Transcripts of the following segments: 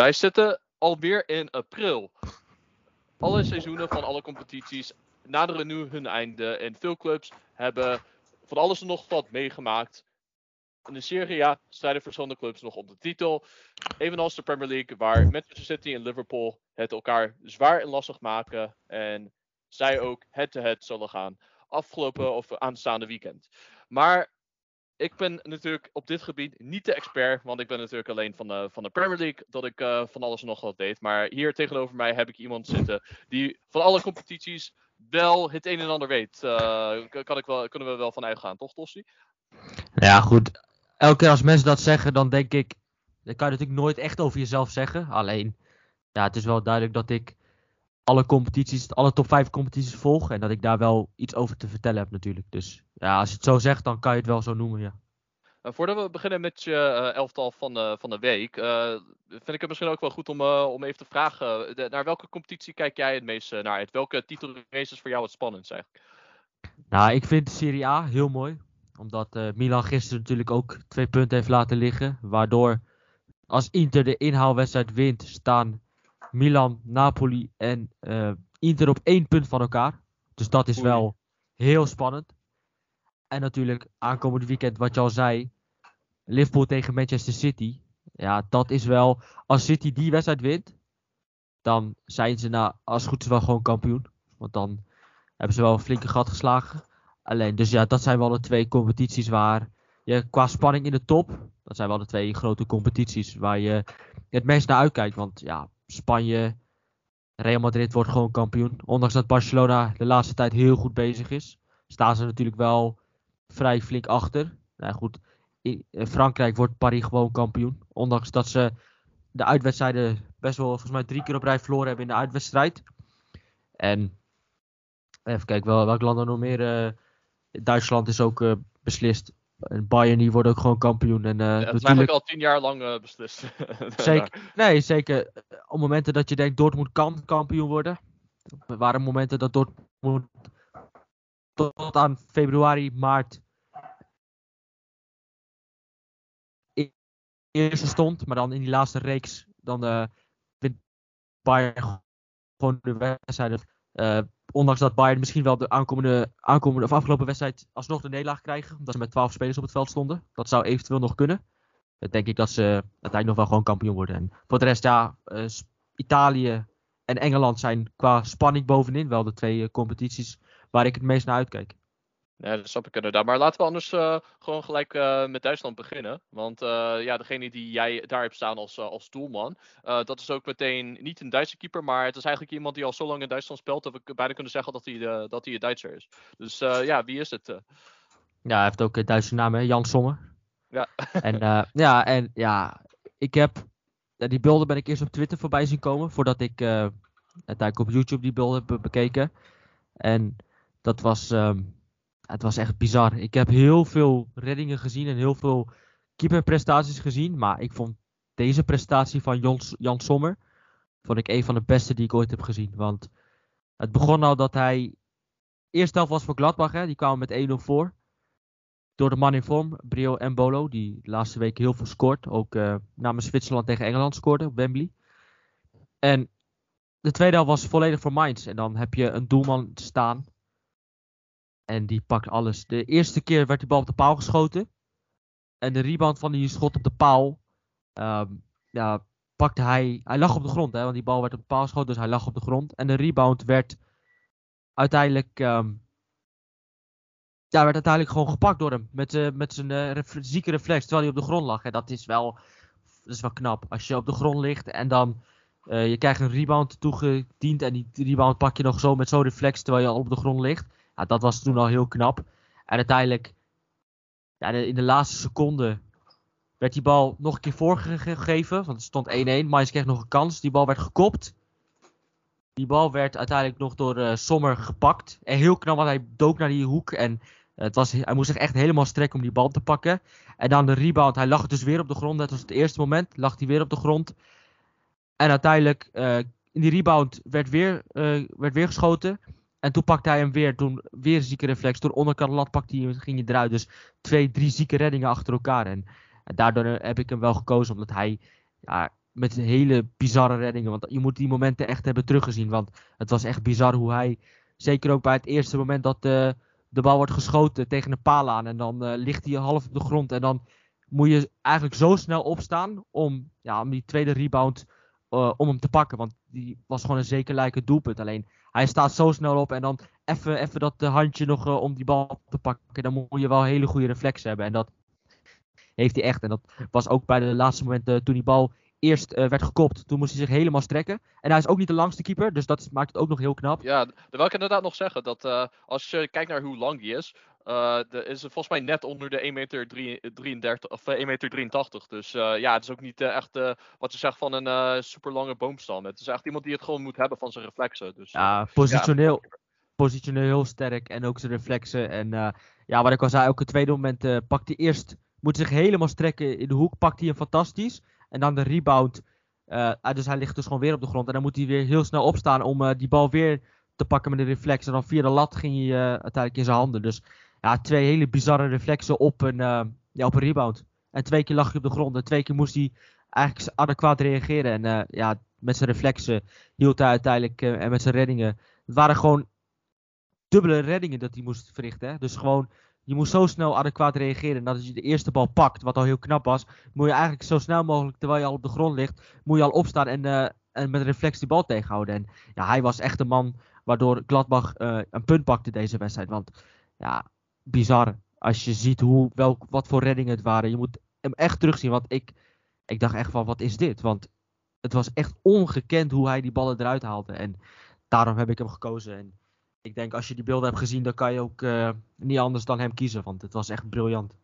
Wij zitten alweer in april. Alle seizoenen van alle competities naderen nu hun einde. En veel clubs hebben van alles en nog wat meegemaakt. In de Serie A strijden verschillende clubs nog om de titel. Evenals de Premier League, waar Manchester City en Liverpool het elkaar zwaar en lastig maken. En zij ook head-to-head zullen gaan. Afgelopen of aanstaande weekend. Maar ik ben natuurlijk op dit gebied niet de expert, want ik ben natuurlijk alleen van de, van de Premier League dat ik uh, van alles en nog wat deed. Maar hier tegenover mij heb ik iemand zitten die van alle competities wel het een en ander weet. Uh, kan ik wel, kunnen we wel van uitgaan, toch Tossi? Ja, goed. Elke keer als mensen dat zeggen, dan denk ik, dan kan je natuurlijk nooit echt over jezelf zeggen. Alleen, ja, het is wel duidelijk dat ik alle competities, alle top 5 competities volg. En dat ik daar wel iets over te vertellen heb natuurlijk. Dus ja, als je het zo zegt, dan kan je het wel zo noemen, ja. Uh, voordat we beginnen met je uh, elftal van de, van de week, uh, vind ik het misschien ook wel goed om, om even te vragen. De, naar welke competitie kijk jij het meest naar uit? Welke titelraces voor jou het spannendst eigenlijk? Nou, ik vind de Serie A heel mooi. Omdat Milan gisteren natuurlijk ook twee punten heeft laten liggen. Waardoor als Inter de inhaalwedstrijd wint, staan Milan, Napoli en Inter op één punt van elkaar. Dus dat is wel heel spannend. En natuurlijk aankomend weekend, wat je al zei, Liverpool tegen Manchester City. Ja, dat is wel. Als City die wedstrijd wint, dan zijn ze nou, als goed is wel gewoon kampioen. Want dan hebben ze wel een flinke gat geslagen. Alleen, dus ja, dat zijn wel de twee competities waar je qua spanning in de top, dat zijn wel de twee grote competities waar je het meest naar uitkijkt. Want ja, Spanje, Real Madrid wordt gewoon kampioen. Ondanks dat Barcelona de laatste tijd heel goed bezig is, staan ze natuurlijk wel vrij flink achter. Nou goed, in Frankrijk wordt Paris gewoon kampioen. Ondanks dat ze de uitwedstrijden best wel volgens mij drie keer op rij verloren hebben in de uitwedstrijd. En even kijken wel, welk land er nog meer. Uh, Duitsland is ook uh, beslist. En Bayern die wordt ook gewoon kampioen. En, uh, ja, dat is eigenlijk al tien jaar lang beslist. zeker, nee, zeker. Op momenten dat je denkt Dortmund kan kampioen worden. Er waren momenten dat Dortmund tot aan februari, maart eerste stond. Maar dan in die laatste reeks, dan uh, wint Bayern gewoon de wedstrijd. Uh, ondanks dat Bayern misschien wel de aankomende, aankomende of afgelopen wedstrijd alsnog de nederlaag krijgen. Omdat ze met 12 spelers op het veld stonden. Dat zou eventueel nog kunnen. Dan denk ik dat ze uiteindelijk nog wel gewoon kampioen worden. En voor de rest, ja, uh, Italië en Engeland zijn qua spanning bovenin wel de twee competities waar ik het meest naar uitkijk. Ja, dat snap ik inderdaad. Maar laten we anders uh, gewoon gelijk uh, met Duitsland beginnen. Want uh, ja, degene die jij daar hebt staan als, als doelman, dat is ook meteen niet een Duitse keeper, maar het is eigenlijk iemand die al zo lang in Duitsland speelt dat we bijna kunnen zeggen dat hij, dat hij een Duitser is. Dus ja, wie is het? Ja, hij heeft ook een Duitse naam, hè? Jan Sommer. Ja. en ja, en ja, ik heb, die beelden ben ik eerst op Twitter voorbij zien komen, voordat ik uiteindelijk op YouTube die beelden heb bekeken. En dat was... Um, het was echt bizar. Ik heb heel veel reddingen gezien en heel veel keeperprestaties gezien. Maar ik vond deze prestatie van Jan, Sommer vond ik een van de beste die ik ooit heb gezien. Want het begon nou dat hij... Eerst helft was voor Gladbach, hè. die kwamen met 1-0 voor. Door de man in vorm, Brio Mbolo, die de laatste week heel veel scoort. Ook uh, namens Zwitserland tegen Engeland scoorde op Wembley. En de tweede helft was volledig voor Mainz. En dan heb je een doelman staan en die pakt alles. De eerste keer werd die bal op de paal geschoten. En de rebound van die schot op de paal. Um, ja, pakte hij. Hij lag op de grond, hè, want die bal werd op de paal geschoten, dus hij lag op de grond. En de rebound werd uiteindelijk. Um, ja, werd uiteindelijk gewoon gepakt door hem. Met, uh, met zijn uh, zieke reflex, terwijl hij op de grond lag. En dat is wel, dat is wel knap. Als je op de grond ligt en dan. Uh, je krijgt een rebound toegediend. En die rebound pak je nog zo met zo'n reflex terwijl je al op de grond ligt dat was toen al heel knap. En uiteindelijk, ja, in de laatste seconde, werd die bal nog een keer voorgegeven. Want het stond 1-1. Mainz kreeg nog een kans. Die bal werd gekopt. Die bal werd uiteindelijk nog door uh, Sommer gepakt. En heel knap, want hij dook naar die hoek. En het was, hij moest zich echt helemaal strekken om die bal te pakken. En dan de rebound. Hij lag dus weer op de grond. Dat was het eerste moment. Lag hij weer op de grond. En uiteindelijk, uh, in die rebound werd weer, werd weer geschoten. En toen pakte hij hem weer. Toen weer een zieke reflex. Door onderkant lat pakte hij ging hij eruit. Dus twee, drie zieke reddingen achter elkaar. En, daardoor heb ik hem wel gekozen. Omdat hij. Ja, met hele bizarre reddingen. Want je moet die momenten echt hebben teruggezien. Want het was echt bizar hoe hij, zeker ook bij het eerste moment dat de, de bal wordt geschoten tegen een paal aan. En dan uh, ligt hij half op de grond. En dan moet je eigenlijk zo snel opstaan om, ja, om die tweede rebound uh, om hem te pakken. Want die was gewoon een zeker lijke doelpunt. Alleen hij staat zo snel op en dan even dat handje nog uh, om die bal te pakken. Dan moet je wel hele goede reflexen hebben. En dat heeft hij echt. En dat was ook bij de laatste momenten toen die bal eerst werd gekopt. Toen moest hij zich helemaal strekken. En hij is ook niet de langste keeper, dus dat maakt het ook nog heel knap. Ja, dat wil ik inderdaad nog zeggen. Dat als je kijkt naar hoe lang die is, uh, de, is volgens mij net onder de 1 meter 33 of 1 meter 83. Dus ja, het is ook niet echt wat je zegt van een super lange boomstam. Het is echt iemand die het gewoon moet hebben van zijn reflexen. Dus, ja, positioneel. Ja. Positioneel heel sterk en ook zijn reflexen. En ja, wat ik al zei, ook het tweede moment pakt hij eerst, moet zich helemaal strekken in de hoek, pakt hij hem fantastisch. En dan de rebound. Uh, dus hij ligt dus gewoon weer op de grond. En dan moet hij weer heel snel opstaan om die bal weer te pakken met een reflex. En dan via de lat ging hij uiteindelijk in zijn handen. Dus ja, twee hele bizarre reflexen op een, ja, op een rebound. En twee keer lag hij op de grond. En twee keer moest hij eigenlijk adequaat reageren. En ja, met zijn reflexen hield hij uiteindelijk. en met zijn reddingen. Het waren gewoon dubbele reddingen dat hij moest verrichten. Hè? Dus gewoon je moet zo snel adequaat reageren. En dat als je de eerste bal pakt, wat al heel knap was, moet je eigenlijk zo snel mogelijk, terwijl je al op de grond ligt, moet je al opstaan en, uh, en met reflex die bal tegenhouden. En ja, hij was echt de man waardoor Gladbach een punt pakte deze wedstrijd. Want ja, bizar. Als je ziet hoe, welk, wat voor reddingen het waren. Je moet hem echt terugzien. Want ik, ik dacht echt van, wat is dit? Want het was echt ongekend hoe hij die ballen eruit haalde. En daarom heb ik hem gekozen. En ik denk als je die beelden hebt gezien, dan kan je ook uh, niet anders dan hem kiezen. Want het was echt briljant.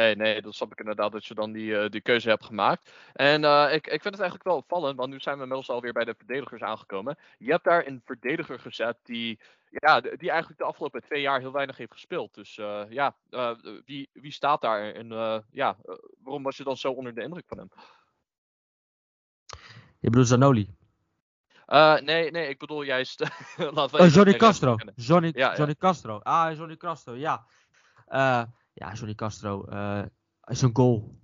Nee, nee, dat snap ik inderdaad dat je dan die, uh, die keuze hebt gemaakt. En uh, ik, ik vind het eigenlijk wel opvallend, want nu zijn we inmiddels alweer bij de verdedigers aangekomen. Je hebt daar een verdediger gezet die, ja, die eigenlijk de afgelopen twee jaar heel weinig heeft gespeeld. Dus uh, ja, wie, wie staat daar en ja, waarom was je dan zo onder de indruk van hem? Je bedoelt Zanoli? Nee, nee, ik bedoel juist. we oh, Johnny Castro. Johnny, ja, Johnny ja. Castro. Ah, Johnny Castro, ja. Ja, Johnny Castro. Uh, is een goal.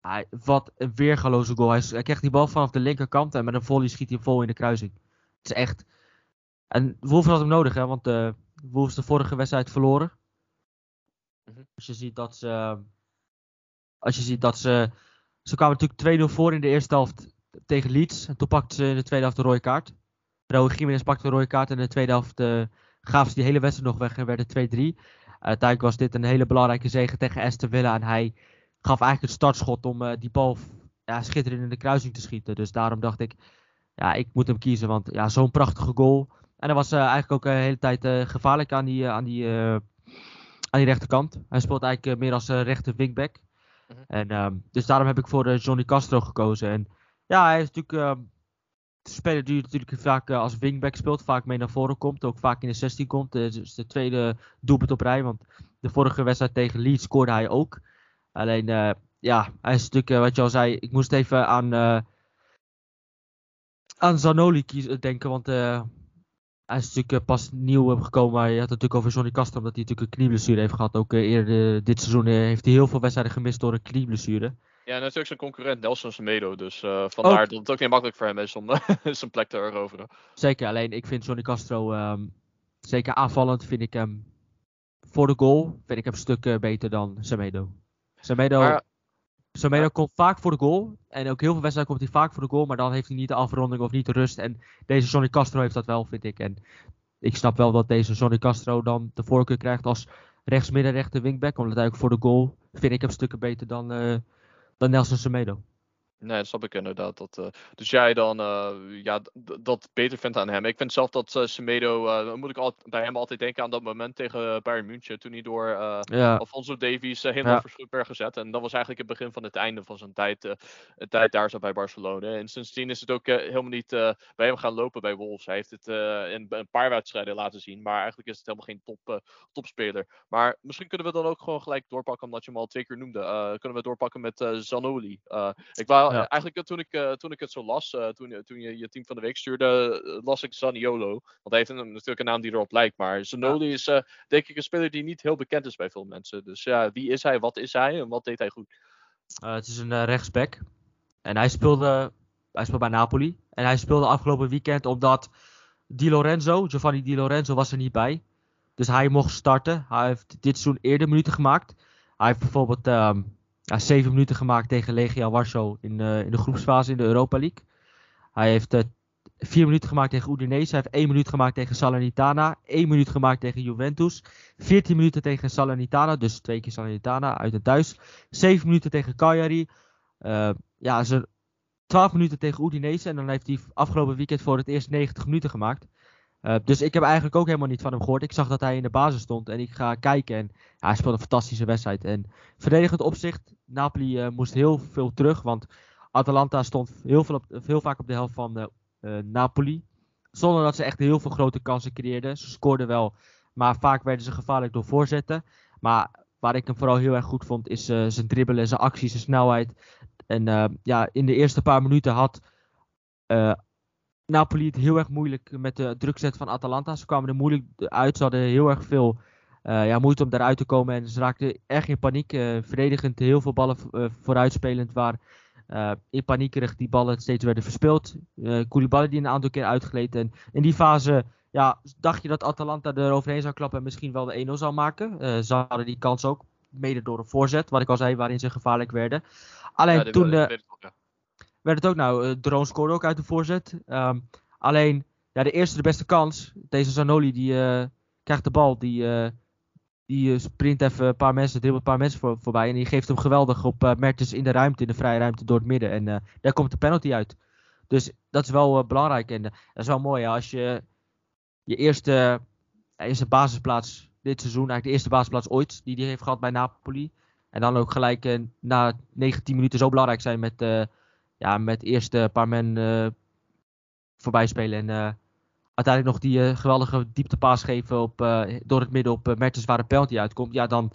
Hij, wat een weergaloze goal. Hij, hij, krijgt die bal vanaf de linkerkant en met een volley schiet hij vol in de kruising. Het is echt. En Wolves had hem nodig, hè, want uh, Wolves de vorige wedstrijd verloren. Mm -hmm. Als je ziet dat ze. Als je ziet dat ze. Ze kwamen natuurlijk 2-0 voor in de eerste helft tegen Leeds. En toen pakte ze in de tweede helft de rode kaart. Raúl Jiménez pakte de rode kaart en in de tweede helft uh, gaven ze die hele wedstrijd nog weg en werden 2-3. Uiteindelijk was dit een hele belangrijke zege tegen Aston Villa. En hij gaf eigenlijk het startschot om uh, die bal ja, schitterend in de kruising te schieten. Dus daarom dacht ik, ja, ik moet hem kiezen. Want ja, zo'n prachtige goal. En hij was uh, eigenlijk ook de hele tijd gevaarlijk aan die, aan, die, aan die rechterkant. Hij speelt eigenlijk meer als rechter wingback. -hmm. En, um, dus daarom heb ik voor Johnny Castro gekozen. En ja, hij is natuurlijk uh, speler die natuurlijk vaak uh, als wingback speelt, vaak mee naar voren komt, ook vaak in de 16 komt. Dus de tweede doelpunt op rij, want de vorige wedstrijd tegen Leeds scoorde hij ook. Alleen, uh, ja, hij is natuurlijk, wat je al zei, ik moest even aan, aan Zanoli denken, want hij is natuurlijk pas nieuw gekomen, maar je had het natuurlijk over Johnny Castro, omdat hij natuurlijk een knieblessure heeft gehad. Ook eerder dit seizoen heeft hij heel veel wedstrijden gemist door een knieblessure. Ja, natuurlijk zijn concurrent Nelson Semedo. Dus uh, vandaar ook. dat het ook niet makkelijk voor hem is om zijn plek te eroveren. Zeker, alleen ik vind Johnny Castro, um, zeker aanvallend, vind ik hem voor de goal, vind ik hem een stuk uh, beter dan Semedo. Semedo, maar, Semedo maar... komt vaak voor de goal. En ook heel veel wedstrijden komt hij vaak voor de goal. Maar dan heeft hij niet de afronding of niet de rust. En deze Johnny Castro heeft dat wel, vind ik. En ik snap wel dat deze Johnny Castro dan de voorkeur krijgt als rechts-midden rechter wingback. Omdat hij ook voor de goal vind ik hem stukken beter dan... Uh, dan Nelson Semedo. Nee, dat snap ik inderdaad. Dat, uh, dus jij dan uh, ja, dat beter vindt aan hem. Ik vind zelf dat uh, Semedo, dan moet ik al, bij hem altijd denken aan dat moment tegen Bayern München. Toen hij door ja. Alfonso Davies helemaal ja. verschut werd gezet. En dat was eigenlijk het begin van het einde van zijn tijd, tijd daar zo bij Barcelona. En sindsdien is het ook helemaal niet bij hem gaan lopen bij Wolves. Hij heeft het in een paar wedstrijden laten zien. Maar eigenlijk is het helemaal geen top, topspeler. Maar misschien kunnen we dan ook gewoon gelijk doorpakken, omdat je hem al twee keer noemde. kunnen we doorpakken met Zanoli. ik wou. Eigenlijk toen ik, uh, toen ik het zo las, uh, toen, toen je je team van de week stuurde, las ik Zaniolo. Want hij heeft een, natuurlijk een naam die erop lijkt. Maar Zanoli is denk ik een speler die niet heel bekend is bij veel mensen. Dus ja, wie is hij, wat is hij en wat deed hij goed? het is een rechtsback. En hij speelde, hij speelde bij Napoli. En hij speelde afgelopen weekend omdat Di Lorenzo, Giovanni Di Lorenzo was er niet bij. Dus hij mocht starten. Hij heeft dit seizoen eerder minuten gemaakt. Hij heeft bijvoorbeeld ehm, ja, zeven minuten gemaakt tegen Legia Warschau in, uh, in de groepsfase in de Europa League. Hij heeft uh, vier minuten gemaakt tegen Udinese. Hij heeft één minuut gemaakt tegen Salernitana. één minuut gemaakt tegen Juventus. 14 minuten tegen Salernitana. Dus twee keer Salernitana uit het thuis. Zeven minuten tegen Cagliari. Uh, ja, ze 12 minuten tegen Udinese. En dan heeft hij afgelopen weekend voor het eerst 90 minuten gemaakt. Uh, dus ik heb eigenlijk ook helemaal niet van hem gehoord. Ik zag dat hij in de basis stond en ik ga kijken. En hij speelde een fantastische wedstrijd. En verdedigend opzicht, Napoli uh, moest heel veel terug. Want Atalanta stond heel, veel op, heel vaak op de helft van uh, Napoli. Zonder dat ze echt heel veel grote kansen creëerden. Ze scoorden wel, maar vaak werden ze gevaarlijk door voorzetten. Maar waar ik hem vooral heel erg goed vond, is zijn dribbelen, zijn acties, zijn snelheid. En ja, in de eerste paar minuten had Napoli het heel erg moeilijk met de drukzet van Atalanta. Ze kwamen er moeilijk uit. Ze hadden heel erg veel uh, ja, moeite om daaruit te komen. En ze raakten erg in paniek. Uh, verdedigend heel veel ballen uh, vooruitspelend. Waar in paniekerig die ballen steeds werden verspeeld. Koulibaly die een aantal keer uitgeleed. En in die fase ja, dacht je dat Atalanta er overheen zou klappen. En misschien wel de 1-0 zou maken. ze hadden die kans ook. Mede door een voorzet. Wat ik al zei, waarin ze gevaarlijk werden. Alleen ja, toen... werd het ook nou. Uh, Drone scoorde ook uit de voorzet. Um, alleen, ja, de eerste, de beste kans. Deze Zanoli, die uh, krijgt de bal. Die, uh, die sprint even een paar mensen, dribbelt een paar mensen voor, voorbij. En die geeft hem geweldig op Mertens in de ruimte, in de vrije ruimte door het midden. En daar komt de penalty uit. Dus dat is wel belangrijk. En dat is wel mooi als je je eerste, eerste basisplaats dit seizoen, eigenlijk de eerste basisplaats ooit, die hij heeft gehad bij Napoli. En dan ook gelijk na 19 minuten zo belangrijk zijn met ja, met eerst een paar men uh, voorbij spelen. En uh, uiteindelijk nog die geweldige dieptepaas geven op, door het midden op Mertens waar de penalty uitkomt. Ja, dan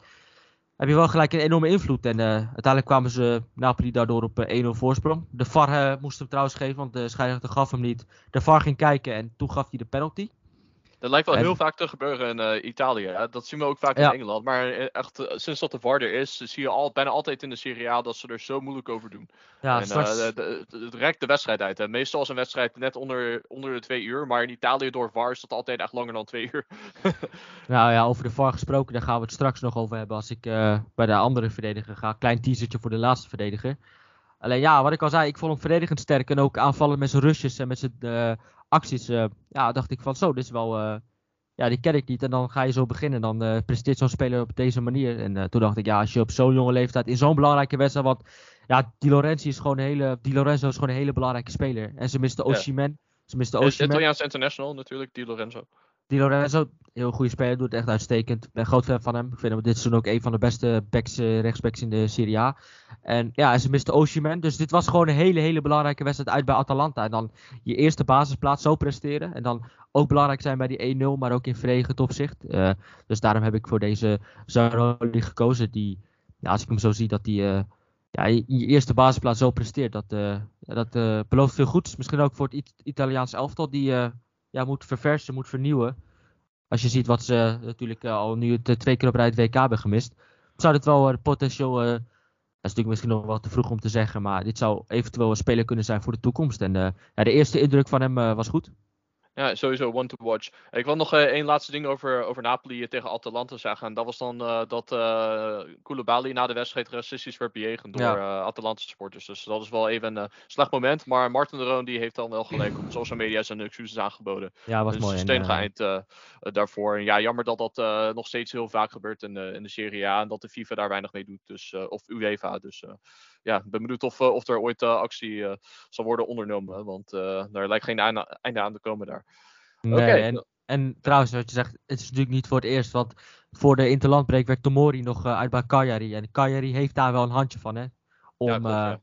heb je wel gelijk een enorme invloed. En uiteindelijk kwamen ze Napoli daardoor op 1-0 voorsprong. De VAR moest hem trouwens geven, want de scheidsrechter gaf hem niet. De VAR ging kijken en toen gaf hij de penalty. Dat lijkt wel heel vaak te gebeuren in uh, Italië. Hè? Dat zien we ook vaak in Engeland. Maar eh, echt, uh, sinds dat de VAR er is, zie je al, bijna altijd in de Serie A dat ze er zo moeilijk over doen. Ja, en, straks... het rekt de wedstrijd uit. Hè? Meestal is een wedstrijd net onder, onder de twee uur. Maar in Italië door VAR is dat altijd echt langer dan twee uur. nou ja, over de VAR gesproken, daar gaan we het straks nog over hebben als ik bij de andere verdediger ga. Klein teasertje voor de laatste verdediger. Alleen ja, wat ik al zei, ik vond hem verdedigend sterk en ook aanvallen met zijn rushes en met zijn acties, uh, ja, dacht ik van zo, dit is wel, uh, ja, die ken ik niet. En dan ga je zo beginnen, dan uh, presteert zo'n speler op deze manier. En toen dacht ik, ja, als je op zo'n jonge leeftijd in zo'n belangrijke wedstrijd, want ja, Di Lorenzo is gewoon een hele, Di Lorenzo is gewoon een hele belangrijke speler. En ze miste Oshimen. Ja. Ze miste Oshimen. Italiaans international natuurlijk, Di Lorenzo. Di Lorenzo, heel goede speler, doet echt uitstekend. Ik ben groot fan van hem. Ik vind hem dit seizoen ook een van de beste backs, uh, rechtsbacks in de Serie A. En ja, ze miste Osimhen. Dus dit was gewoon een hele, hele belangrijke wedstrijd uit bij Atalanta. En dan je eerste basisplaats zo presteren. En dan ook belangrijk zijn bij die 1-0, maar ook in verdedigend opzicht. Uh, dus daarom heb ik voor deze Zaroli gekozen. Die, ja, als ik hem zo zie, dat die... Uh, ja, je, eerste basisplaats zo presteert, dat, dat belooft veel goeds. Misschien ook voor het It Italiaanse elftal, die ja, moet verversen, moet vernieuwen. Als je ziet wat ze natuurlijk uh, al nu het, twee keer op rij het WK hebben gemist. Zou dit wel potentieel. Dat is natuurlijk misschien nog wel te vroeg om te zeggen. Maar dit zou eventueel een speler kunnen zijn voor de toekomst. En ja, de eerste indruk van hem was goed. Ja, sowieso one to watch. Ik wil nog uh, één laatste ding over, over Napoli tegen Atalanta zeggen. En dat was dan uh, dat uh, Koulibaly na de wedstrijd racistisch werd bejegend door ja. Atalanta supporters. Dus dat is wel even een slecht moment. Maar Martin de Roon die heeft dan wel gelijk op social media zijn excuses aangeboden. Ja, was dus mooi. Een eind daarvoor. En ja, jammer dat dat nog steeds heel vaak gebeurt in, in de Serie A. En dat de FIFA daar weinig mee doet. Dus, of UEFA. Dus ja, ik ben benieuwd of, of er ooit actie zal worden ondernomen. Want daar lijkt geen einde, aan te komen daar. Nee, en, en trouwens, wat je zegt, het is natuurlijk niet voor het eerst. Want voor de interlandbreek werd Tomori nog uit bij Cagliari. En Cagliari heeft daar wel een handje van, hè. Om, ja, klopt, ja.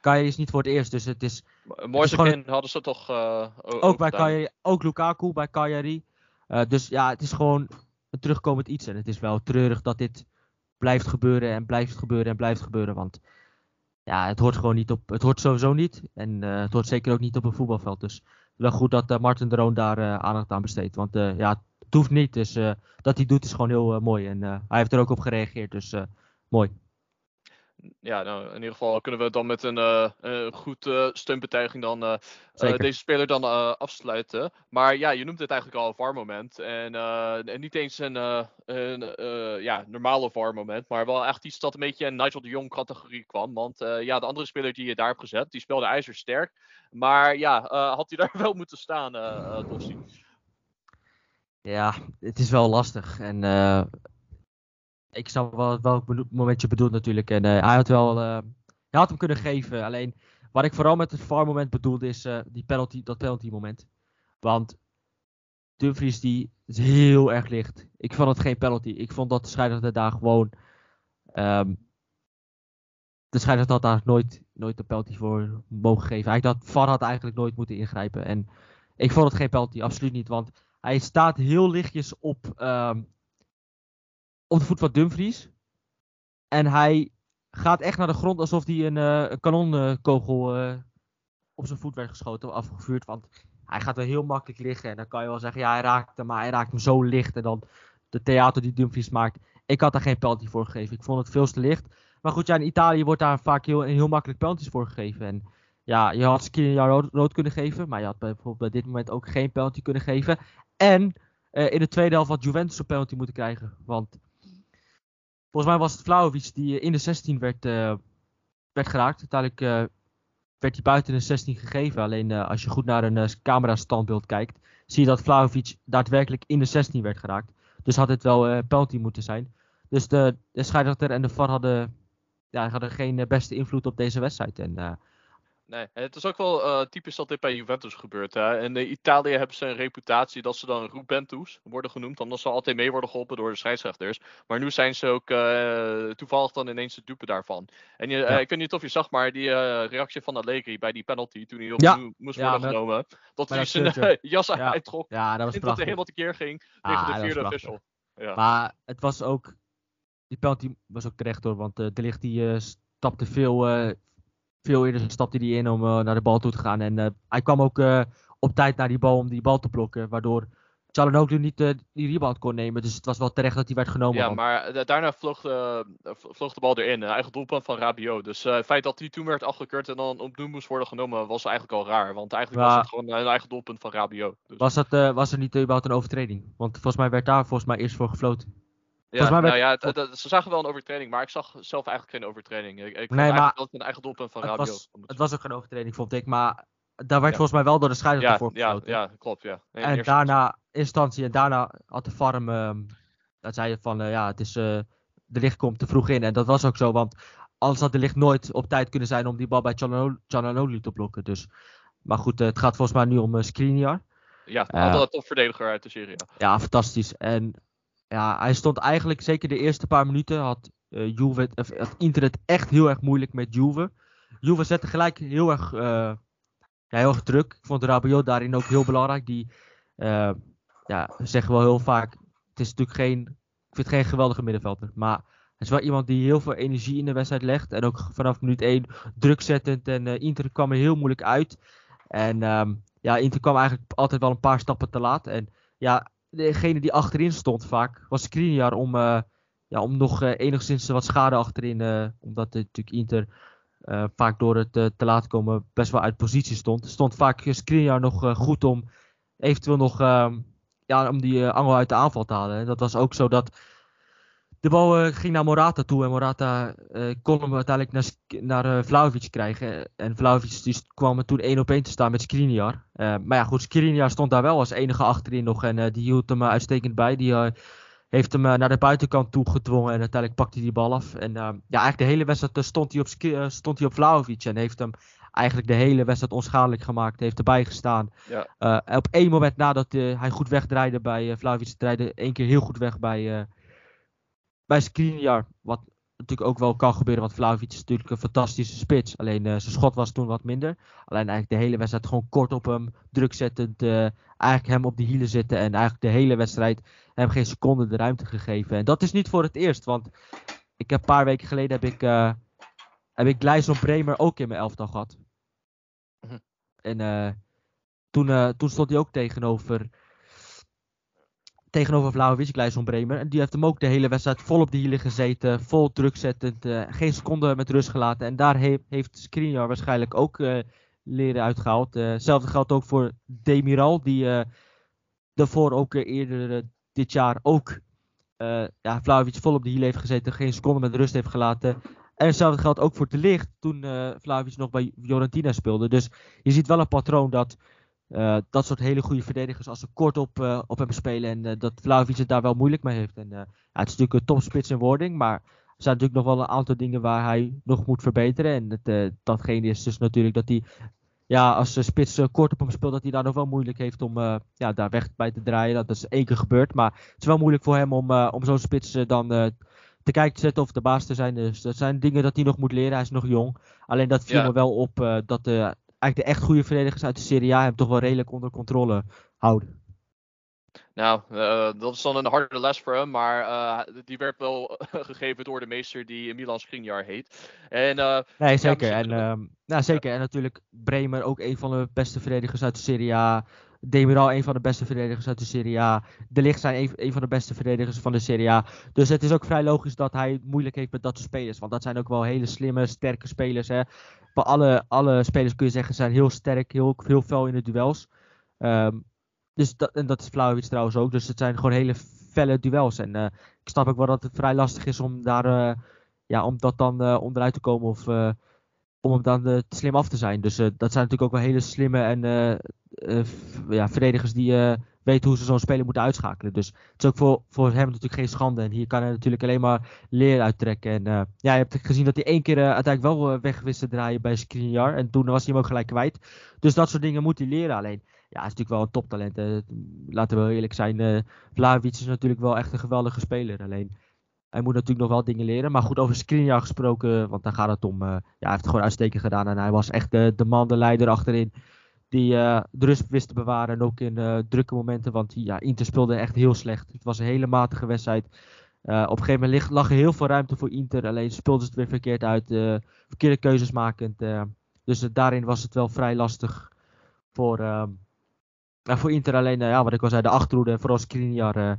Cagliari is niet voor het eerst, dus het is... Mooiste gewoon... hadden ze toch uh, ook, ook bij Cagliari, ook Lukaku bij Cagliari. Uh, dus ja, het is gewoon een terugkomend iets. En het is wel treurig dat dit blijft gebeuren en blijft gebeuren en blijft gebeuren. Want ja, het hoort gewoon niet op. Het hoort sowieso niet. En uh, het hoort zeker ook niet op een voetbalveld. Dus wel goed dat uh, Martin de Roon daar uh, aandacht aan besteedt. Want ja, het hoeft niet. Dus dat hij doet is gewoon heel mooi. En hij heeft er ook op gereageerd. Dus mooi. Ja, nou, in ieder geval kunnen we dan met een uh, uh, goed uh, steunbetuiging dan deze speler dan afsluiten. Maar ja, je noemt het eigenlijk al een VAR-moment. En, en, niet eens een, een ja, normale VAR-moment, maar wel echt iets dat een beetje in Nigel de Jong-categorie kwam. Want ja, de andere speler die je daar hebt gezet, die speelde ijzersterk. Maar ja, had hij daar wel moeten staan, Dossi? Ja, het is wel lastig. En ik snap wel welk moment je bedoelt natuurlijk. En uh, hij had wel, uh, hij had hem kunnen geven. Alleen wat ik vooral met het VAR moment bedoelde is uh, die penalty, dat penalty moment. Want Dumfries die is heel erg licht. Ik vond het geen penalty. Ik vond dat de scheidsrechter daar gewoon um, de scheidsrechter had daar nooit, nooit een penalty voor mogen geven. Hij dat VAR had eigenlijk nooit moeten ingrijpen. En ik vond het geen penalty, absoluut niet. Want hij staat heel lichtjes op, um, op de voet van Dumfries. En hij gaat echt naar de grond alsof hij een, een kanonkogel uh, op zijn voet werd geschoten of afgevuurd. Want hij gaat wel heel makkelijk liggen. En dan kan je wel zeggen, ja, hij raakt hem, maar hij raakt hem zo licht. En dan de theater die Dumfries maakt. Ik had daar geen penalty voor gegeven. Ik vond het veel te licht. Maar goed, ja, in Italië wordt daar vaak heel, heel makkelijk penalties voor gegeven. En ja, je had Skriniar rood, rood kunnen geven. Maar je had bijvoorbeeld bij dit moment ook geen penalty kunnen geven. En uh, in de tweede helft had Juventus een penalty moeten krijgen. Want Volgens mij was het Vlaovic die in de 16 werd, uh, werd geraakt. Uiteindelijk uh, werd hij buiten de 16 gegeven. Alleen als je goed naar een camera standbeeld kijkt, zie je dat Vlaovic daadwerkelijk in de 16 werd geraakt. Dus had het wel penalty moeten zijn. Dus de, de scheidsrechter en de VAR hadden, ja, hadden geen beste invloed op deze wedstrijd. En Nee, het is ook wel uh, typisch dat dit bij Juventus gebeurt. Hè? In Italië hebben ze een reputatie dat ze dan Rubentus worden genoemd, omdat ze altijd mee worden geholpen door de scheidsrechters. Maar nu zijn ze ook uh, toevallig dan ineens de dupe daarvan. En je, ik weet niet of je zag, maar die reactie van Allegri bij die penalty, toen hij op ja. moest worden genomen, dat hij zijn jas ja. uittrok. Ja, dat was dat hij helemaal tekeer ging tegen ah, de vierde official. Ja. Maar het was ook, die penalty was ook terecht hoor, want de licht die stapte veel veel eerder stapte hij in om uh, naar de bal toe te gaan. En uh, hij kwam ook uh, op tijd naar die bal om die bal te blokken. Waardoor Chalanoglu niet die rebound kon nemen. Dus het was wel terecht dat hij werd genomen. Ja, maar daarna vloog, vloog, de bal erin. Een eigen doelpunt van Rabiot. Dus het feit dat hij toen werd afgekeurd en dan opnieuw moest worden genomen, was eigenlijk al raar. Want eigenlijk was het gewoon een eigen doelpunt van Rabiot. Dus. Was, dat, was er niet überhaupt een overtreding? Want volgens mij werd daar volgens mij eerst voor gefloten. Ja, nou ja, ze zagen wel een overtreding, maar ik zag zelf eigenlijk geen overtreding. Ik, ik nee, maar dat een eigen doelpunt van Radio. Was, het was ook geen overtreding, vond ik, maar daar werd volgens mij wel door de scheidsrechter voor gefloten. Ja, ja, klopt, ja. en daarna, instantie, en daarna had de farm, uh, dat zei je van, uh, ja, het is, uh, de licht komt te vroeg in. En dat was ook zo, want anders had de licht nooit op tijd kunnen zijn om die bal bij Chalanoli te blokken. Dus, maar goed, het gaat volgens mij nu om uh, Skriniar. Ja, altijd een topverdediger uit de serie. Ja, fantastisch. En ja, hij stond eigenlijk zeker de eerste paar minuten had, uh, Juve, of, had Inter het echt heel erg moeilijk met Juve. Juve zette gelijk heel erg, uh, ja, heel erg druk. Ik vond Rabiot daarin ook heel belangrijk. Die uh, ja, zeggen wel heel vaak, het is natuurlijk geen, ik vind het geen geweldige middenvelder. Maar hij is wel iemand die heel veel energie in de wedstrijd legt. En ook vanaf minuut 1 druk zettend. En Inter kwam er heel moeilijk uit. En um, ja, Inter kwam eigenlijk altijd wel een paar stappen te laat. En ja, degene die achterin stond vaak was Skriniar om, uh, ja, om nog uh, enigszins wat schade achterin. Uh, omdat natuurlijk Inter vaak door het te laat komen best wel uit positie stond. Stond vaak Skriniar nog goed om eventueel nog ehm, ja, om die angel uit de aanval te halen. En dat was ook zo dat de bal uh, ging naar Morata toe en Morata uh, kon hem uiteindelijk naar, naar uh, Vlaovic krijgen. En Vlaovic die kwam er toen één op één te staan met Skriniar. maar ja goed, Skriniar stond daar wel als enige achterin nog en die hield hem uitstekend bij. Die heeft hem naar de buitenkant toe gedwongen en uiteindelijk pakte hij die bal af. En ja, eigenlijk de hele wedstrijd stond hij op, stond hij op Vlaovic en heeft hem eigenlijk de hele wedstrijd onschadelijk gemaakt. Heeft erbij gestaan. Ja. op één moment nadat hij goed wegdraaide bij Vlaovic, draaide één keer heel goed weg bij bij Skriniar, wat natuurlijk ook wel kan gebeuren, want Vlaovic is natuurlijk een fantastische spits. Alleen uh, zijn schot was toen wat minder. Alleen eigenlijk de hele wedstrijd gewoon kort op hem, druk zettend, uh, eigenlijk hem op de hielen zitten en eigenlijk de hele wedstrijd hem geen seconde de ruimte gegeven. En dat is niet voor het eerst, want ik heb een paar weken geleden heb ik, uh, heb ik Gleison Bremer ook in mijn elftal gehad. Mhm. En toen, toen stond hij ook tegenover tegenover Vlaovic, Gleison Bremer. En die heeft hem ook de hele wedstrijd vol op de hielen gezeten. Vol druk zettend. Uh, geen seconde met rust gelaten. En daar he heeft Skriniar waarschijnlijk ook uh, leren uitgehaald. hetzelfde geldt ook voor Demiral. Die daarvoor ook eerder dit jaar ook ja, Vlaovic vol op de hielen heeft gezeten. Geen seconde met rust heeft gelaten. En hetzelfde geldt ook voor Te Licht. Toen Vlaovic nog bij Fiorentina speelde. Dus je ziet wel een patroon dat uh, dat soort hele goede verdedigers als ze kort op, uh, op hem spelen en uh, dat Vlaovic het daar wel moeilijk mee heeft. En, ja, het is natuurlijk een topspits in wording, maar er zijn natuurlijk nog wel een aantal dingen waar hij nog moet verbeteren. En het, datgene is dus natuurlijk dat hij, ja, als de spits kort op hem speelt, dat hij daar nog wel moeilijk heeft om ja, daar weg bij te draaien. Dat is één keer gebeurd, maar het is wel moeilijk voor hem om, om zo'n spits dan te kijken te zetten of de baas te zijn. Dus dat zijn dingen dat hij nog moet leren. Hij is nog jong. Alleen dat viel ja. me wel op dat de eigenlijk de echt goede verdedigers uit de Serie A hem toch wel redelijk onder controle houden. Nou, uh, dat is dan een harde les voor hem, maar uh, die werd wel gegeven door de meester die Milan Skriniar heet. En, uh, nee, zeker. Ja, en, nou, zeker. En natuurlijk Bremer, ook een van de beste verdedigers uit de Serie A. Demiral, een van de beste verdedigers uit de Serie A. De Ligt zijn een, van de beste verdedigers van de Serie A. Dus het is ook vrij logisch dat hij het moeilijk heeft met dat soort spelers. Want dat zijn ook wel hele slimme, sterke spelers. Hè. Maar alle, alle spelers kun je zeggen zijn heel sterk, heel, heel fel in de duels. Um, dus dat, en dat is Vlaovic trouwens ook. Dus het zijn gewoon hele felle duels. En uh, ik snap ook wel dat het vrij lastig is om daar uh, ja, om dat dan uh, onderuit te komen of om hem dan slim af te zijn. Dus dat zijn natuurlijk ook wel hele slimme en ja, verdedigers die weten hoe ze zo'n speler moeten uitschakelen. Dus het is ook voor, voor hem natuurlijk geen schande. En hier kan hij natuurlijk alleen maar leer uittrekken. En ja, je hebt gezien dat hij één keer uiteindelijk wel weg wist te draaien bij Skriniar. En toen was hij hem ook gelijk kwijt. Dus dat soort dingen moet hij leren. Alleen, ja, hij is natuurlijk wel een toptalent. laten we wel eerlijk zijn. Vlaovic is natuurlijk wel echt een geweldige speler. Alleen, hij moet natuurlijk nog wel dingen leren. Maar goed, over Skriniar gesproken, want daar gaat het om. ja, hij heeft het gewoon uitstekend gedaan. En hij was echt de, de man, de leider achterin die uh, de rust wist te bewaren. En ook in uh, drukke momenten. Want ja, Inter speelde echt heel slecht. Het was een hele matige wedstrijd. Op een gegeven moment lag er heel veel ruimte voor Inter. Alleen speelde ze het weer verkeerd uit. verkeerde keuzes makend. dus daarin was het wel vrij lastig voor, voor Inter. Alleen, ja, wat ik al zei, de achterhoede. Vooral Skriniar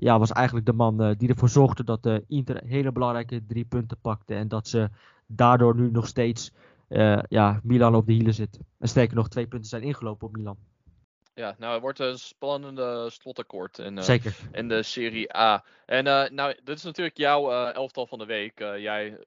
ja, was eigenlijk de man die ervoor zorgde dat Inter hele belangrijke drie punten pakte. En dat ze daardoor nu nog steeds uh, ja, Milan op de hielen zit. En sterker nog, twee punten zijn ingelopen op Milan. Ja, nou, het wordt een spannende slotakkoord in, uh, Zeker. in de Serie A. En uh, nou, dit is natuurlijk jouw uh, elftal van de week. jij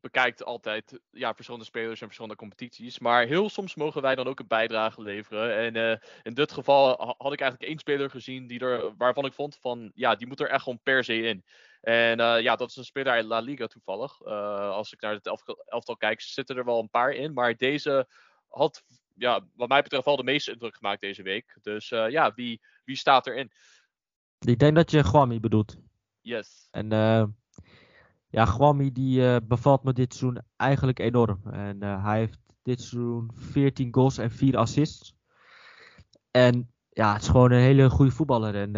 bekijkt altijd ja, verschillende spelers en verschillende competities. Maar heel soms mogen wij dan ook een bijdrage leveren. En in dit geval had ik eigenlijk één speler gezien die er, waarvan ik vond van, ja, die moet er echt gewoon per se in. En uh, ja, dat is een speler uit La Liga toevallig. Uh, als ik naar het elf elftal kijk, zitten er wel een paar in. Maar deze had, ja, wat mij betreft, wel de meeste indruk gemaakt deze week. Dus uh, ja, wie, wie staat erin? Ik denk dat je Guami bedoelt. Yes. En ja, Guami die bevalt me dit seizoen eigenlijk enorm. En hij heeft dit seizoen 14 goals en 4 assists. En ja, het is gewoon een hele goede voetballer. En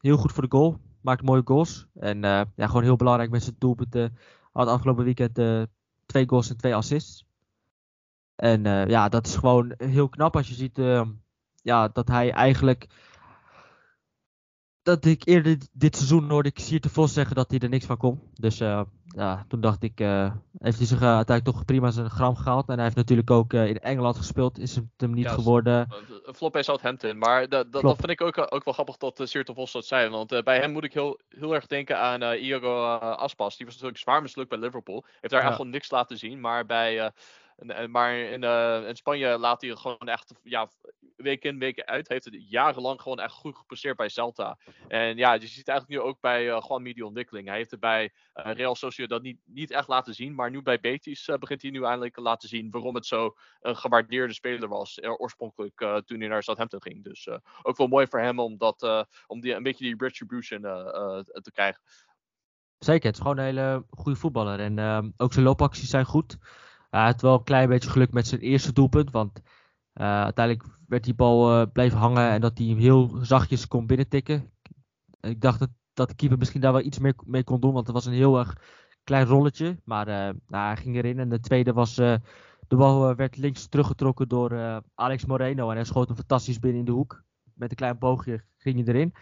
heel goed voor de goal maakt mooie goals. En uh, ja, gewoon heel belangrijk met zijn doelpunten. Had afgelopen weekend uh, twee goals en twee assists. En uh, ja, dat is gewoon heel knap als je ziet ja, dat hij eigenlijk dat ik eerder dit seizoen hoorde ik Sierte Vos zeggen dat hij er niks van kon. Dus uh, ja, toen dacht ik, uh, heeft hij zich uiteindelijk toch prima zijn gram gehaald. En hij heeft natuurlijk ook in Engeland gespeeld, is het hem niet ja, geworden. Een flop bij Southampton, maar dat, dat, dat vind ik ook, ook wel grappig dat uh, Vos dat zei. Want bij hem moet ik heel, heel erg denken aan Iago Aspas. Die was natuurlijk zwaar mislukt bij Liverpool. Heeft daar ja. echt gewoon niks laten zien, maar bij... maar in, in, Spanje laat hij gewoon echt ja, week in, week uit, heeft het jarenlang gewoon echt goed gepresteerd bij Celta. En ja, je ziet eigenlijk nu ook bij uh, gewoon die ontwikkeling. Hij heeft het bij Real Sociedad niet, niet echt laten zien, maar nu bij Betis begint hij nu eindelijk te laten zien waarom het zo een gewaardeerde speler was, oorspronkelijk toen hij naar Southampton ging. Dus ook wel mooi voor hem om, dat, om die, een beetje die retribution te krijgen. Zeker, het is gewoon een hele goede voetballer. En ehm, ook zijn loopacties zijn goed. Hij had wel een klein beetje geluk met zijn eerste doelpunt, want uh, uiteindelijk werd die bal uh, bleef hangen en dat hij hem heel zachtjes kon binnentikken. Ik dacht dat, dat de keeper misschien daar wel iets meer mee kon doen, want het was een heel erg klein rolletje. Maar uh, nou, hij ging erin en de tweede was, de bal werd links teruggetrokken door Alex Moreno en hij schoot hem fantastisch binnen in de hoek. Met een klein boogje ging hij erin.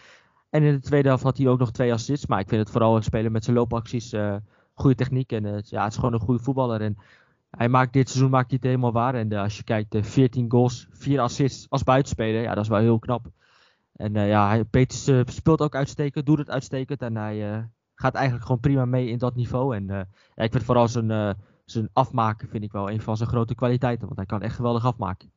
En in de tweede helft had hij ook nog twee assists. Maar ik vind het vooral een speler met zijn loopacties, goede techniek. En ja, het is gewoon een goede voetballer. En hij maakt dit seizoen maakt hij het helemaal waar. En als je kijkt, 14 goals, 4 assists als buitenspeler. Ja, dat is wel heel knap. En ja, hij, Peters speelt ook uitstekend, doet het uitstekend. En hij gaat eigenlijk gewoon prima mee in dat niveau. En ja, ik vind vooral zijn, zijn afmaken vind ik wel een van zijn grote kwaliteiten. Want hij kan echt geweldig afmaken.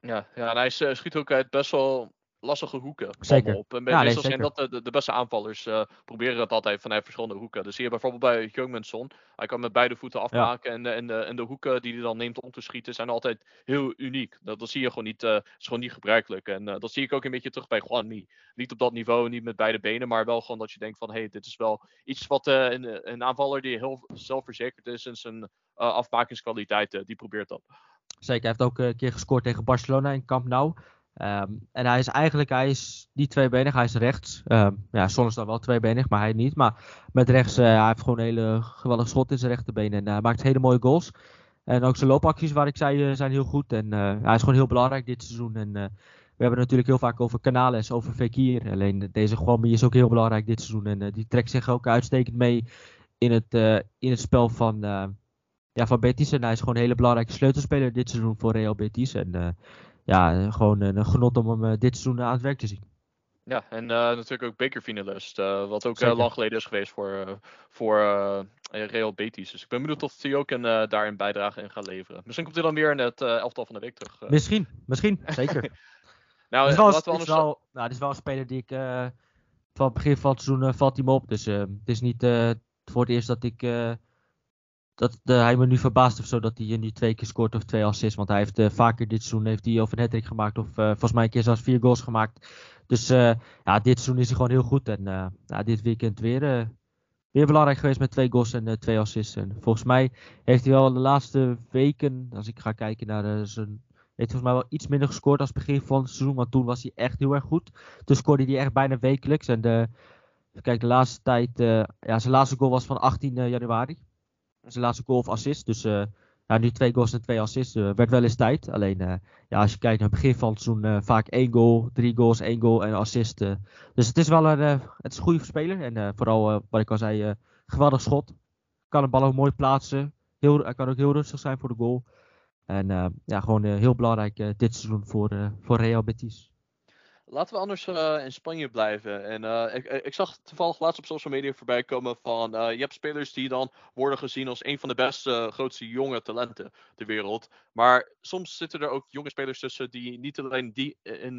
Ja, ja en hij schiet ook uit best wel lastige hoeken. Zeker. Op. En ja, meestal zijn dat de, de, beste aanvallers uh, proberen het altijd vanuit verschillende hoeken. Dus je bijvoorbeeld bij Jungmanson. Hij kan met beide voeten afmaken. En, en, de, en de hoeken die hij dan neemt om te schieten zijn altijd heel uniek. Dat, dat zie je gewoon niet, uh, is gewoon niet gebruikelijk. En uh, dat zie ik ook een beetje terug bij Juan Niet op dat niveau, niet met beide benen. Maar wel gewoon dat je denkt van, hé, hey, dit is wel iets wat een, een aanvaller die heel zelfverzekerd is in zijn afmakingskwaliteiten, die probeert dat. Zeker, hij heeft ook een keer gescoord tegen Barcelona in Camp Nou. Um, en hij is eigenlijk, hij is niet tweebenig, hij is rechts. Um, ja, soms dan wel tweebenig, maar hij niet. Maar met rechts, uh, hij heeft gewoon een hele geweldige schot in zijn rechterbeen. En hij maakt hele mooie goals. En ook zijn loopacties, waar ik zei, uh, zijn heel goed. En hij is gewoon heel belangrijk dit seizoen. En we hebben natuurlijk heel vaak over Canales, over Fekir. Alleen deze Gwambi is ook heel belangrijk dit seizoen. En die trekt zich ook uitstekend mee in het, in het spel van, ja, van Betis. En hij is gewoon een hele belangrijke sleutelspeler dit seizoen voor Real Betis. En ja, gewoon een genot om hem eh, dit seizoen aan het werk te zien. Ja, en uh, natuurlijk ook bekerfinalist. Uh, wat ook uh, lang geleden is geweest voor, voor Real Betis. Dus ik ben benieuwd of hij ook een, daar een bijdrage in gaat leveren. Misschien komt hij dan weer in het elftal van de week terug. Misschien, misschien, zeker. nou, het is wel, het is wel, nou, het is wel een speler die ik van het begin van het seizoen valt hij me op. Dus het is niet voor het eerst dat ik dat hij me nu verbaast of zo dat hij nu twee keer scoort of twee assists. Want hij heeft uh, vaker dit seizoen heeft hij of een hat gemaakt of uh, volgens mij een keer zelfs vier goals gemaakt. Dus uh, ja, dit seizoen is hij gewoon heel goed. En ja, dit weekend weer, weer belangrijk geweest met twee goals en twee assists. En volgens mij heeft hij wel de laatste weken, als ik ga kijken naar zijn... Heeft volgens mij wel iets minder gescoord als begin van het seizoen. Want toen was hij echt heel erg goed. Toen scoorde hij echt bijna wekelijks. En de, kijk, de laatste tijd... ja, zijn laatste goal was van 18 januari zijn laatste goal of assist. Dus uh, ja, nu twee goals en twee assists. Uh, werd wel eens tijd. Alleen uh, ja, als je kijkt naar het begin van het seizoen, vaak één goal, drie goals, één goal en assist. dus het is wel een, het is een goede speler. En vooral, wat ik al zei, geweldig schot. Kan de bal ook mooi plaatsen. Heel, hij kan ook heel rustig zijn voor de goal. En ja, gewoon heel belangrijk dit seizoen voor, voor Real Betis. Laten we anders uh, in Spanje blijven. En uh, ik, ik, zag toevallig laatst op social media voorbij komen van... Uh, je hebt spelers die dan worden gezien als een van de beste, grootste jonge talenten ter wereld. Maar soms zitten er ook jonge spelers tussen die niet alleen die, in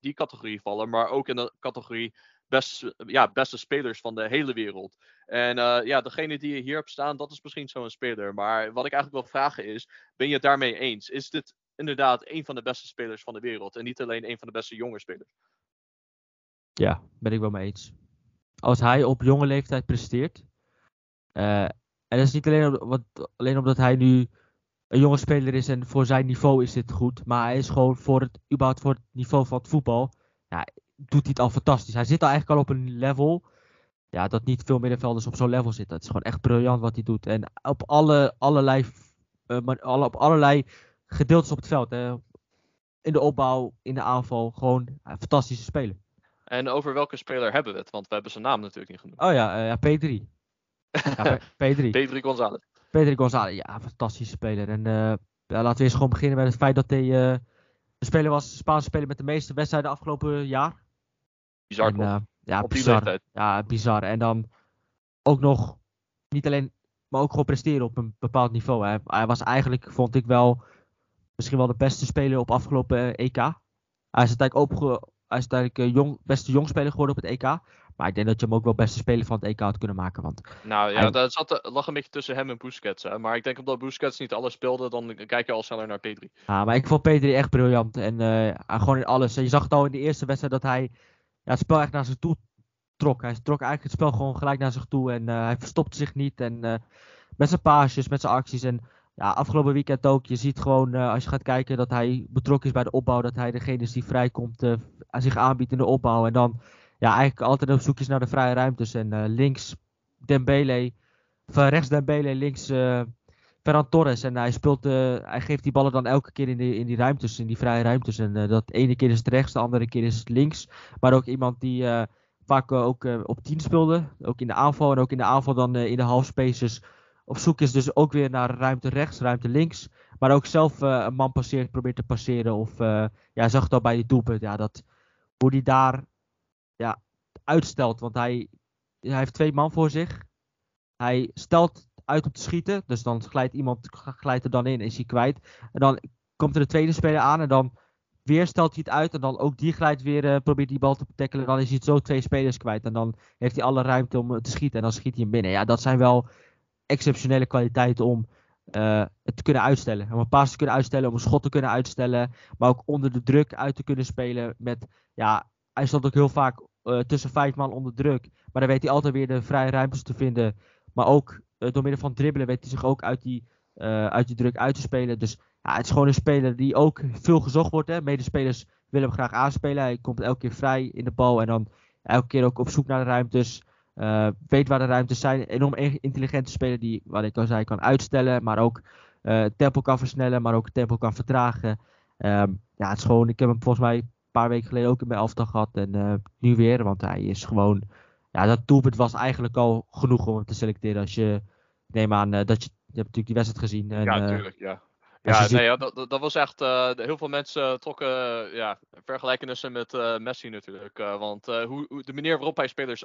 die categorie vallen... maar ook in de categorie best, ja, beste spelers van de hele wereld. En ja, degene die je hier hebt staan, dat is misschien zo'n speler. Maar wat ik eigenlijk wil vragen is, ben je het daarmee eens? Is dit inderdaad een van de beste spelers van de wereld. En niet alleen een van de beste jonge spelers. Ja, ben ik wel mee eens. Als hij op jonge leeftijd presteert. Uh, en dat is niet alleen, alleen omdat hij nu een jonge speler is en voor zijn niveau is dit goed. Maar hij is gewoon voor het, überhaupt voor het niveau van het voetbal. Doet hij het al fantastisch. Hij zit al eigenlijk al op een level. Ja, dat niet veel middenvelders op zo'n level zitten. Het is gewoon echt briljant wat hij doet. En op alle, allerlei, uh, op allerlei gedeeltes op het veld. Hè. In de opbouw, in de aanval. Gewoon een fantastische speler. En over welke speler hebben we het? Want we hebben zijn naam natuurlijk niet genoemd. Oh ja, uh, ja P3. ja, P3. P3 González. P3 González, ja, fantastische speler. En uh, ja, laten we eens gewoon beginnen met het feit dat hij uh, de speler was, de Spaanse speler met de meeste wedstrijden afgelopen jaar. Bizar en, ja, Op bizar. Ja, bizar. En dan ook nog, niet alleen, maar ook gewoon presteren op een bepaald niveau. Hij, hij was eigenlijk, vond ik wel, misschien wel de beste speler op afgelopen EK. Hij is uiteindelijk, opge hij is uiteindelijk uh, jong, beste jongspeler geworden op het EK. Maar ik denk dat je hem ook wel beste speler van het EK had kunnen maken. Want nou ja, dat zat, lag een beetje tussen hem en Busquets. Hè? Maar ik denk omdat Busquets niet alles speelde, dan kijk je al sneller naar Pedri. Ja, maar ik vond P3 echt briljant. En uh, gewoon in alles. Je zag het al in de eerste wedstrijd dat hij ja, het spel echt naar zich toe trok. Hij trok eigenlijk het spel gewoon gelijk naar zich toe. En uh, hij verstopte zich niet. En met zijn paasjes, met zijn acties. En ja, afgelopen weekend ook. Je ziet gewoon, uh, als je gaat kijken, dat hij betrokken is bij de opbouw. Dat hij degene is die vrijkomt, uh, zich aanbiedt in de opbouw. En dan ja, eigenlijk altijd op zoek is naar de vrije ruimtes. En uh, links Dembele, van rechts Dembele, links Ferran Torres. En hij, speelt, hij geeft die ballen dan elke keer in, de, in die ruimtes, in die vrije ruimtes. En dat ene keer is het rechts, de andere keer is het links. Maar ook iemand die vaak ook op 10 speelde. Ook in de aanval en ook in de aanval dan in de half spaces. Op zoek is dus ook weer naar ruimte rechts, ruimte links. Maar ook zelf een man passeert, probeert te passeren. Of ja, zag het al bij die doelpunt. Ja, dat, hoe hij daar ja, uitstelt. Want hij, hij heeft twee man voor zich. Hij stelt uit om te schieten. Dus dan glijdt iemand glijdt er dan in, is hij kwijt. En dan komt er de tweede speler aan en dan weer stelt hij het uit. En dan ook die glijdt weer, uh, probeert die bal te tackelen. Dan is hij zo twee spelers kwijt. En dan heeft hij alle ruimte om te schieten. En dan schiet hij hem binnen. Ja, dat zijn wel exceptionele kwaliteiten om uh, het te kunnen uitstellen. Om een paas te kunnen uitstellen, om een schot te kunnen uitstellen. Maar ook onder de druk uit te kunnen spelen. Met, ja, hij stond ook heel vaak uh, tussen vijf man onder druk. Maar dan weet hij altijd weer de vrije ruimtes te vinden. Maar ook uh, door middel van dribbelen weet hij zich ook uit die, uit die druk uit te spelen. Dus ja, het is gewoon een speler die ook veel gezocht wordt. Hè. Medespelers willen hem graag aanspelen. Hij komt elke keer vrij in de bal. En dan elke keer ook op zoek naar de ruimtes. Uh, weet waar de ruimtes zijn. Enorm intelligente speler die, wat ik al zei, kan uitstellen. Maar ook uh, tempo kan versnellen. Maar ook tempo kan vertragen. Um, ja, het is gewoon, ik heb hem volgens mij een paar weken geleden ook in mijn elftal gehad. En uh, nu weer. Want hij is gewoon. Ja, dat doelpunt was eigenlijk al genoeg om hem te selecteren. Als je. Neem aan dat je. Je hebt natuurlijk die wedstrijd gezien. En, ja, natuurlijk. Ja. Ja, nee, ja dat, dat was echt. Uh, heel veel mensen trokken ja, vergelijkenissen met uh, Messi natuurlijk. want hoe, hoe, de manier waarop hij spelers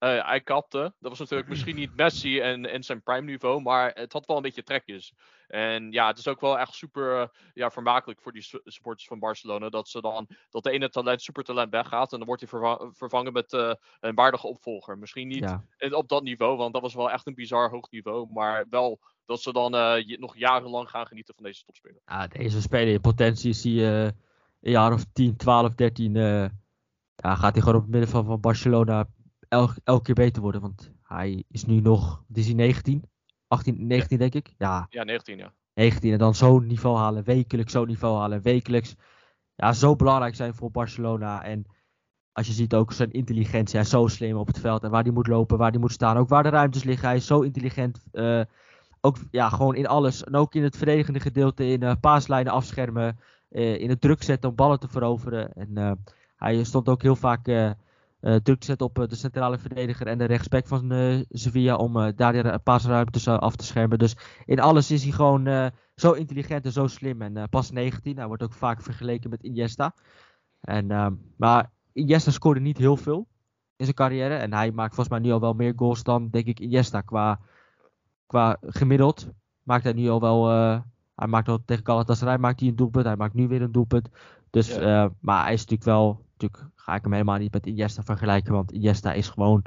uh, hij kapte. Dat was natuurlijk misschien niet Messi en, en zijn prime niveau, maar het had wel een beetje trekjes. En ja, het is ook wel echt super uh, ja, vermakelijk voor die supporters van Barcelona. Dat ze dan dat de ene talent, supertalent weggaat. En dan wordt hij vervangen met uh, een waardige opvolger. Misschien niet op dat niveau, want dat was wel echt een bizar hoog niveau. Maar wel dat ze dan nog jarenlang gaan genieten van deze topspeler. Ja, deze speler in potentie is hij een jaar of 10, 12, 13. ja, gaat hij gewoon op het midden van, van Barcelona elke keer beter worden. Want hij is nu nog, is hij 19? 18, 19 denk ik? Ja. ja, 19 ja. 19 en dan zo'n niveau halen, wekelijks zo'n niveau halen, wekelijks. Ja, zo belangrijk zijn voor Barcelona. En als je ziet ook zijn intelligentie, hij is zo slim op het veld. En waar hij moet lopen, waar hij moet staan, ook waar de ruimtes liggen. Hij is zo intelligent. Uh, ook ja, gewoon in alles. En ook in het verdedigende gedeelte, in uh, paaslijnen afschermen. Uh, in het druk zetten om ballen te veroveren. En hij stond ook heel vaak uh, druk zetten op uh, de centrale verdediger en de rechtsback van uh, Sevilla om daar de paasruimtes af te schermen. Dus in alles is hij gewoon zo intelligent en zo slim. En pas 19, hij wordt ook vaak vergeleken met Iniesta. En, ehm, maar Iniesta scoorde niet heel veel in zijn carrière. En hij maakt volgens mij nu al wel meer goals dan, denk ik, Iniesta. Qua, qua gemiddeld maakt hij nu al wel... hij maakt al tegen Galatasaray maakt hij een doelpunt. Hij maakt nu weer een doelpunt. Dus, maar hij is natuurlijk wel natuurlijk ga ik hem helemaal niet met Iniesta vergelijken. Want Iniesta is gewoon.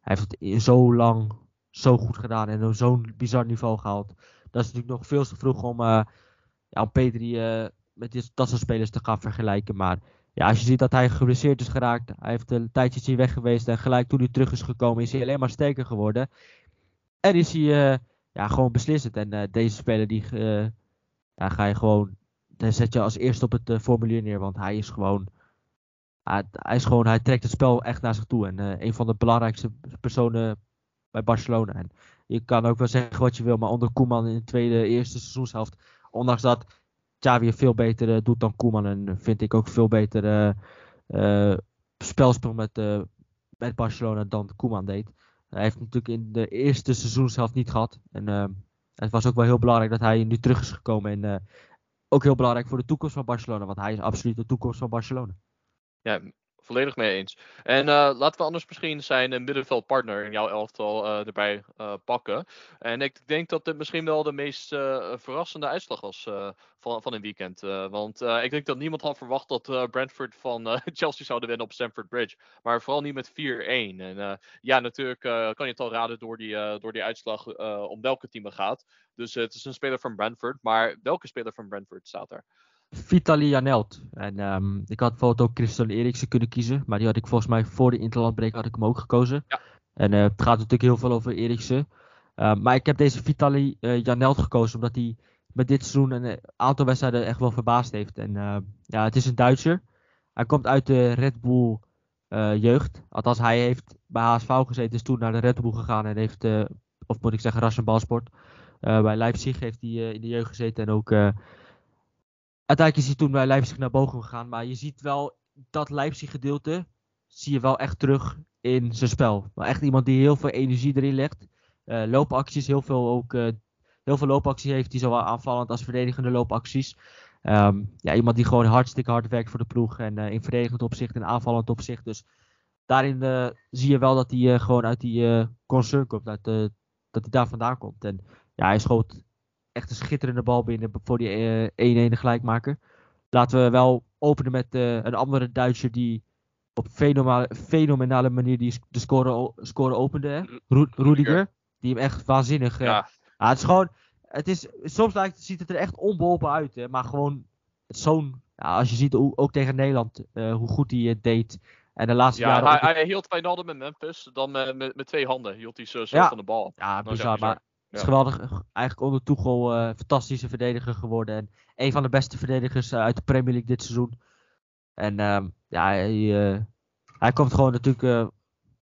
Hij heeft het zo lang zo goed gedaan en zo'n bizar niveau gehaald. Dat is natuurlijk nog veel te vroeg om, uh, ja, om Pedri uh, met dit, dat soort spelers te gaan vergelijken. Maar ja, als je ziet dat hij geblesseerd is geraakt. Hij heeft een tijdje hier weg geweest. En gelijk toen hij terug is gekomen is hij alleen maar sterker geworden. En is hij uh, ja, gewoon beslissend. En deze speler die ja, ga je gewoon. Dan zet je als eerste op het formulier neer. Want hij is gewoon hij, is gewoon, hij trekt het spel echt naar zich toe. En uh, een van de belangrijkste personen bij Barcelona. En je kan ook wel zeggen wat je wil, maar onder Koeman in de tweede, eerste seizoenshelft. Ondanks dat Xavi veel beter uh, doet dan Koeman. En vind ik ook veel beter uh, spelspel met, met Barcelona dan Koeman deed. Hij heeft natuurlijk in de eerste seizoenshelft niet gehad. En het was ook wel heel belangrijk dat hij nu terug is gekomen. En ook heel belangrijk voor de toekomst van Barcelona. Want hij is absoluut de toekomst van Barcelona. Ja, volledig mee eens. En uh, laten we anders misschien zijn uh, middenveldpartner in jouw elftal uh, erbij pakken. En ik denk dat dit misschien wel de meest verrassende uitslag was van, van een weekend. want ik denk dat niemand had verwacht dat Brentford van Chelsea zouden winnen op Stamford Bridge. Maar vooral niet met 4-1. En ja, natuurlijk kan je het al raden door die, door die uitslag om welke team het gaat. Dus het is een speler van Brentford. Maar welke speler van Brentford staat er? Vitali Janelt. En um, ik had bijvoorbeeld ook Christian Eriksen kunnen kiezen. Maar die had ik volgens mij voor de interlandbreek had ik hem ook gekozen. Ja. En uh, het gaat natuurlijk heel veel over Eriksen. Uh, maar ik heb deze Vitali uh, Janelt gekozen omdat hij met dit seizoen een aantal wedstrijden echt wel verbaasd heeft. En ja, het is een Duitser. Hij komt uit de Red Bull jeugd. Althans, hij heeft bij HSV gezeten, is toen naar de Red Bull gegaan en heeft, of moet ik zeggen, Rassenbalsport. bij Leipzig heeft hij in de jeugd gezeten en ook uiteindelijk is hij toen bij Leipzig naar boven gegaan. Maar je ziet wel dat Leipzig gedeelte zie je wel echt terug in zijn spel. Maar echt iemand die heel veel energie erin legt. Uh, loopacties, heel veel, ook, uh, heel veel loopacties heeft hij, zowel aanvallend als verdedigende loopacties. Um, ja, iemand die gewoon hartstikke hard werkt voor de ploeg. En uh, in verdedigend opzicht en aanvallend opzicht. Dus daarin zie je wel dat hij gewoon uit die concern komt. Dat hij daar vandaan komt. En ja, hij schoot echt een schitterende bal binnen voor die 1-1 gelijkmaker. Laten we wel openen met een andere Duitser die op fenomenale, fenomenale manier die de score, score opende. Rudiger. Die hem echt waanzinnig. Ja. Uh, het is gewoon. Het is, soms lijkt, ziet het er echt onbeholpen uit. Hè, maar gewoon. Zo'n. Ja, als je ziet ook tegen Nederland. Uh, hoe goed hij het deed. En de laatste ja, jaren. Hij, hij hield Wijnaldum met Memphis. Dan met, met, met twee handen. Hield hij zo, zo ja. van de bal. Ja, bizar. Maar het is geweldig. Eigenlijk onder Toegel uh, fantastische verdediger geworden. En een van de beste verdedigers uit de Premier League dit seizoen. En um, ja, hij, uh, hij komt gewoon natuurlijk. Uh,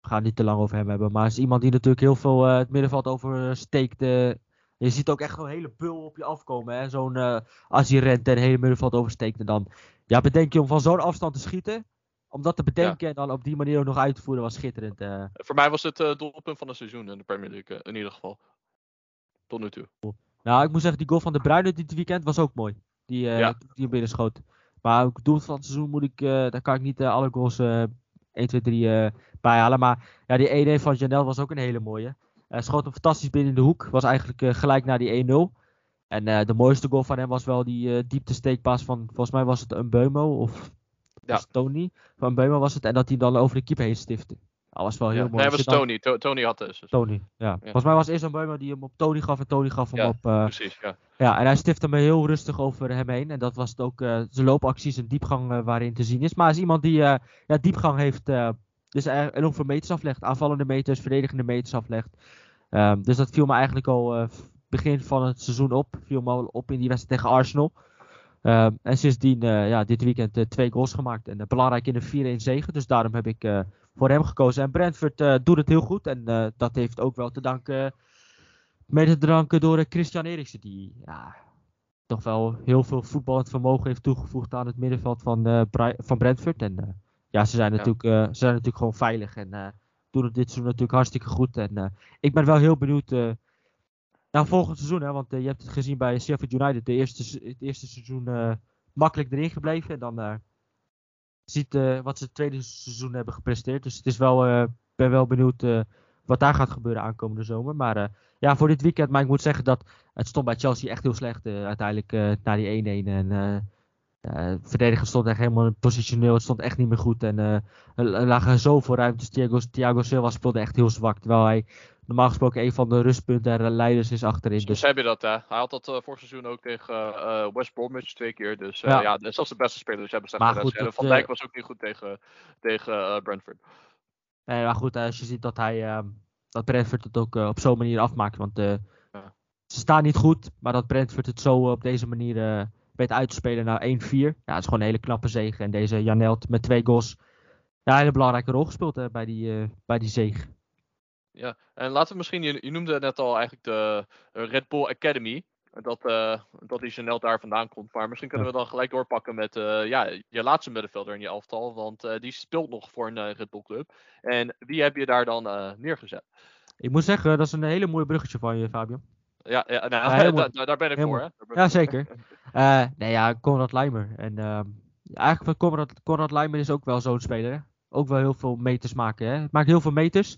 we gaan niet te lang over hem hebben. Maar is iemand die natuurlijk heel veel uh, het middenveld oversteekt. je ziet ook echt een hele bul op je afkomen. Zo'n als hij rent en het hele middenveld oversteekt. En dan ja, bedenk je om van zo'n afstand te schieten. Om dat te bedenken en dan op die manier ook nog uit te voeren was schitterend. Voor mij was het doelpunt van het seizoen in de Premier League. in ieder geval. Tot nu toe. Nou, ik moet zeggen, die goal van de Bruyne dit weekend was ook mooi. Die, ja. die binnen schoot. Maar ook doel van het seizoen moet ik, uh, daar kan ik niet uh, alle goals uh, 1, 2, 3 bijhalen. Maar ja, die 1-1 van Janel was ook een hele mooie. Hij schoot hem fantastisch binnen in de hoek. Was eigenlijk gelijk naar die 1-0. En de mooiste goal van hem was wel die diepte steekpaas van, volgens mij was het een Beumo of ja. Tony. Van Beumo was het. En dat hij dan over de keeper heen stifte. Dat was wel heel mooi. Nee, dat was Tony. Dan... Tony had dus. Tony, ja. ja. Volgens mij was eerst een Beumer die hem op Tony gaf en Tony gaf hem ja, op... Uh... precies, ja. Ja, en hij stifte me heel rustig over hem heen. En dat was het ook uh, zijn loopacties en diepgang uh, waarin te zien is. Maar hij is iemand die ja, diepgang heeft, dus enorm veel meters aflegt. Aanvallende meters, verdedigende meters aflegt. Um, dus dat viel me eigenlijk al begin van het seizoen op. Viel me al op in die wedstrijd tegen Arsenal. Um, en sindsdien, ja, dit weekend twee goals gemaakt. En belangrijk in de 4-1 zegen. Dus daarom heb ik voor hem gekozen. En Brentford uh, doet het heel goed. En uh, dat heeft ook wel te danken, mede te danken door Christian Eriksen. Die ja, toch wel heel veel voetballend vermogen heeft toegevoegd aan het middenveld van, van Brentford. En ja, ze zijn, natuurlijk, ze zijn natuurlijk gewoon veilig. En doen het dit seizoen natuurlijk hartstikke goed. En ik ben wel heel benieuwd naar volgend seizoen. Hè, want je hebt het gezien bij Sheffield United. De eerste, het eerste seizoen makkelijk erin gebleven. En dan ziet uh, wat ze het tweede seizoen hebben gepresteerd. Dus het is wel, uh, ben wel benieuwd uh, wat daar gaat gebeuren aankomende zomer. Maar ja, voor dit weekend, maar ik moet zeggen dat het stond bij Chelsea echt heel slecht uiteindelijk na die 1-1. En uh, verdediger stond echt helemaal positioneel. Het stond echt niet meer goed. En uh, er lagen zoveel ruimtes. Thiago, Thiago Silva speelde echt heel zwak. Terwijl hij normaal gesproken een van de rustpunten en leiders is achterin. Dus heb je dat, hè? Hij had dat uh, vorig seizoen ook tegen uh, West Bromwich twee keer. Dus uh, ja, ja dat is de beste speler. Dus hebben slechte wedstrijden. Van Dijk was ook niet goed tegen, tegen Brentford. Nee, maar goed, als je ziet dat hij ehm, dat Brentford het ook op zo'n manier afmaakt. Want ja. ze staan niet goed, maar dat Brentford het zo op deze manier weet uit te spelen naar 1-4. Ja, het is gewoon een hele knappe zege. En deze Janelt met twee goals. Ja, een hele belangrijke rol gespeeld hè, bij, die, bij die zege. Ja, en laten we misschien, je, je noemde net al eigenlijk de Red Bull Academy. Dat, uh, dat die Chanel daar vandaan komt. Maar misschien kunnen we dan gelijk doorpakken met uh, ja, je laatste middenvelder in je elftal. Want uh, die speelt nog voor een Red Bull club. En wie heb je daar dan neergezet? Ik moet zeggen, dat is een hele mooi bruggetje van je, Fabian. Ja, ja, nou, daar, daar ben ik voor. Hè? Ja, zeker. nee, ja, Conrad Leimer. En ehm, eigenlijk Conrad, Conrad Leimer is ook wel zo'n speler. Hè? Ook wel heel veel meters maken. Hè? Maakt heel veel meters.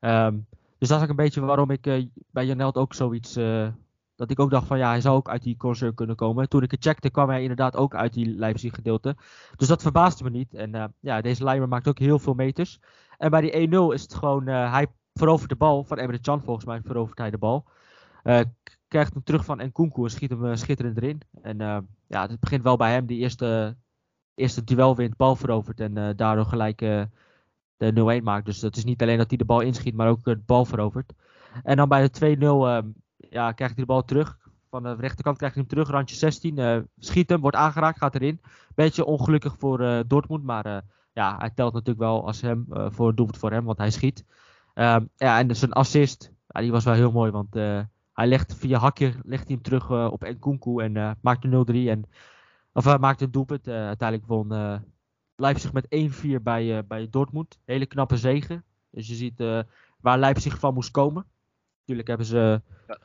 Um, dus dat is ook een beetje waarom ik uh, bij Janelt ook zoiets. Uh, dat ik ook dacht van ja, hij zou ook uit die concert kunnen komen. Toen ik het checkte, kwam hij inderdaad ook uit die Leipzig gedeelte. Dus dat verbaasde me niet. En uh, ja, deze Leimer maakt ook heel veel meters. En bij die 1-0 is het gewoon, hij verovert de bal. Van Emre Can volgens mij verovert hij de bal. krijgt hem terug van Nkunku en schiet hem schitterend erin. En ja, het begint wel bij hem. Die eerste, eerste duel wint, bal verovert. En daardoor gelijk de 0-1 maakt. Dus dat is niet alleen dat hij de bal inschiet, maar ook de bal verovert. En dan bij de 2-0 uh, ja, krijgt hij de bal terug. Van de rechterkant krijgt hij hem terug, randje 16. Uh, schiet hem, wordt aangeraakt, gaat erin. Beetje ongelukkig voor uh, Dortmund, maar ja, hij telt natuurlijk wel als hem, voor doelpunt voor hem, want hij schiet. Um, ja, en zijn assist, ja, die was wel heel mooi, want hij legt via hakje legt hij hem terug op Nkunku en maakt de 0-3. En, of hij maakt een doelpunt. uiteindelijk won Leipzig met 1-4 bij, bij Dortmund. Hele knappe zegen. Dus je ziet waar Leipzig van moest komen. Natuurlijk hebben ze, ja.